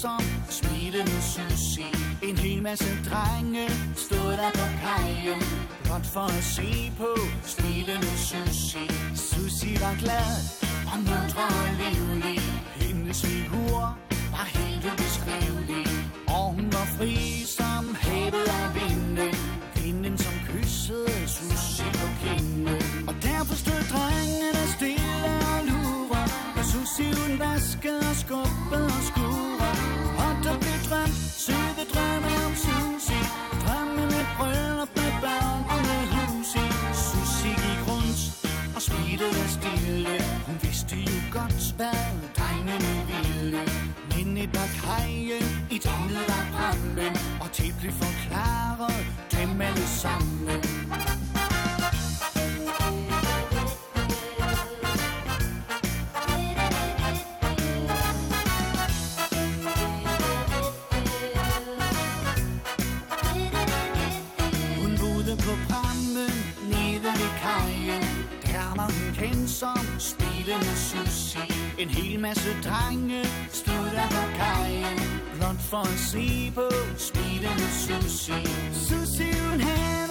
som smilende sushi. En hel masse drenge stod der på kajen. Blot for at se pejen i tomlet af branden Og det blev forklaret dem alle sammen Hun boede på branden nede ved kajen Der var hun kendt som En hel masse drenge front Speed oh, speeding Susie. Susie and Harry.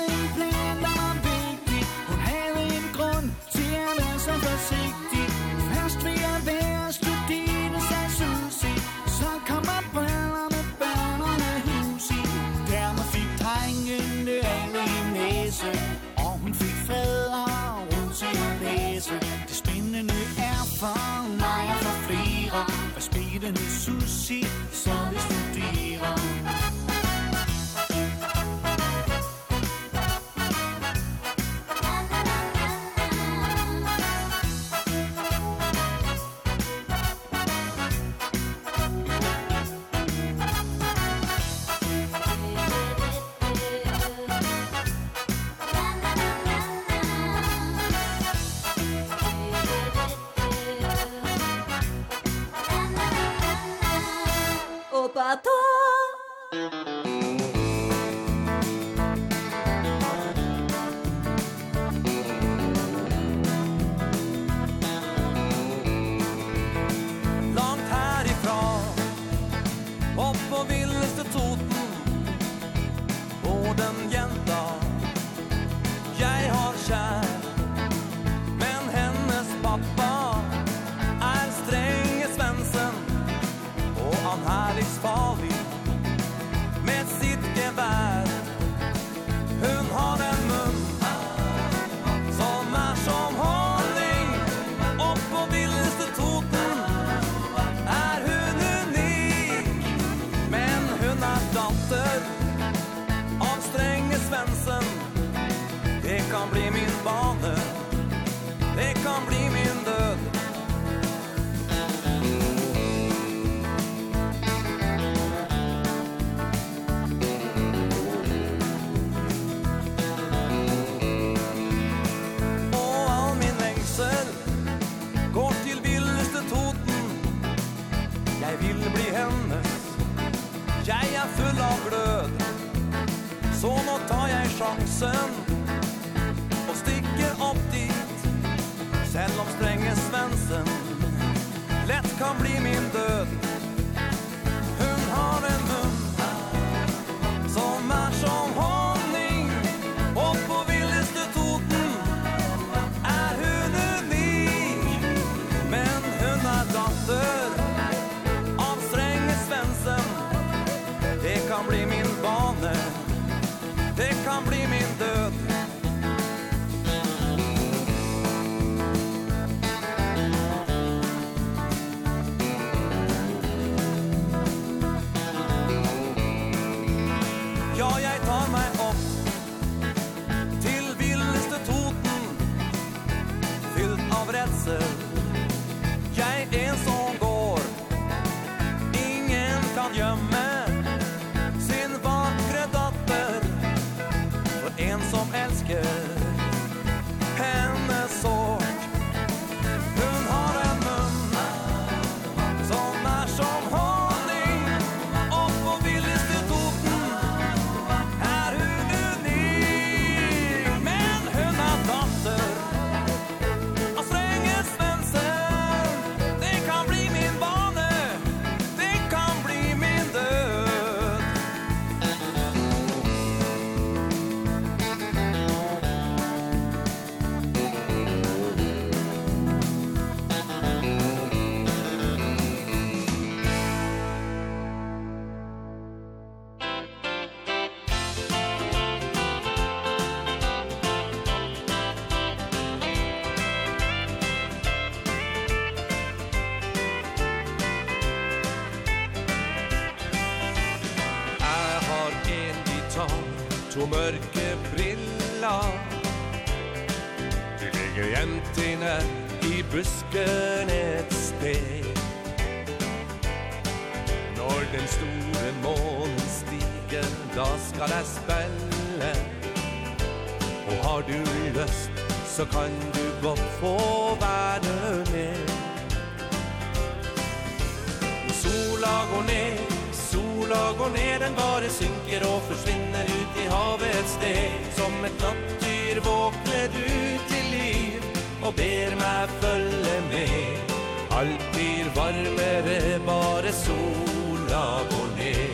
og ber meg følge med. Alt blir varmere, bare sola går ned.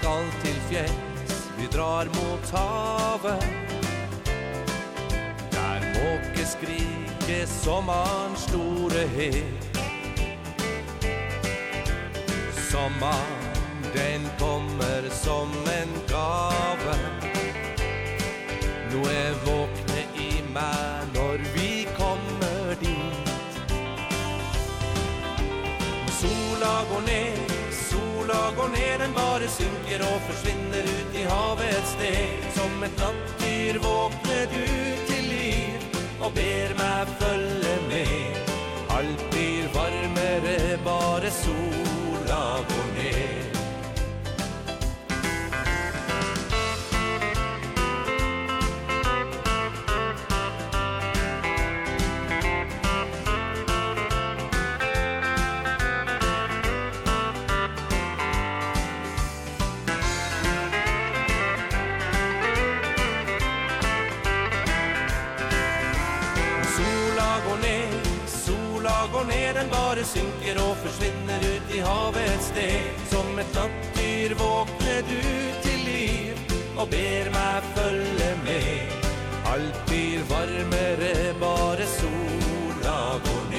Skal til fjells, vi drar mot havet. ikke sommeren store her Sommeren, den kommer som en gave. Nå er våkne i meg når vi kommer dit. Sola går ned, sola går ned Den bare synker og forsvinner ut i havet et sted. Som et nattdyr våkner du til liv og ber meg følge med. Alt blir varmere, bare sol. bare synker og forsvinner ut i havet et sted. Som et nattdyr våkner du til liv Og ber meg følge med. Alt blir varmere, bare sola går.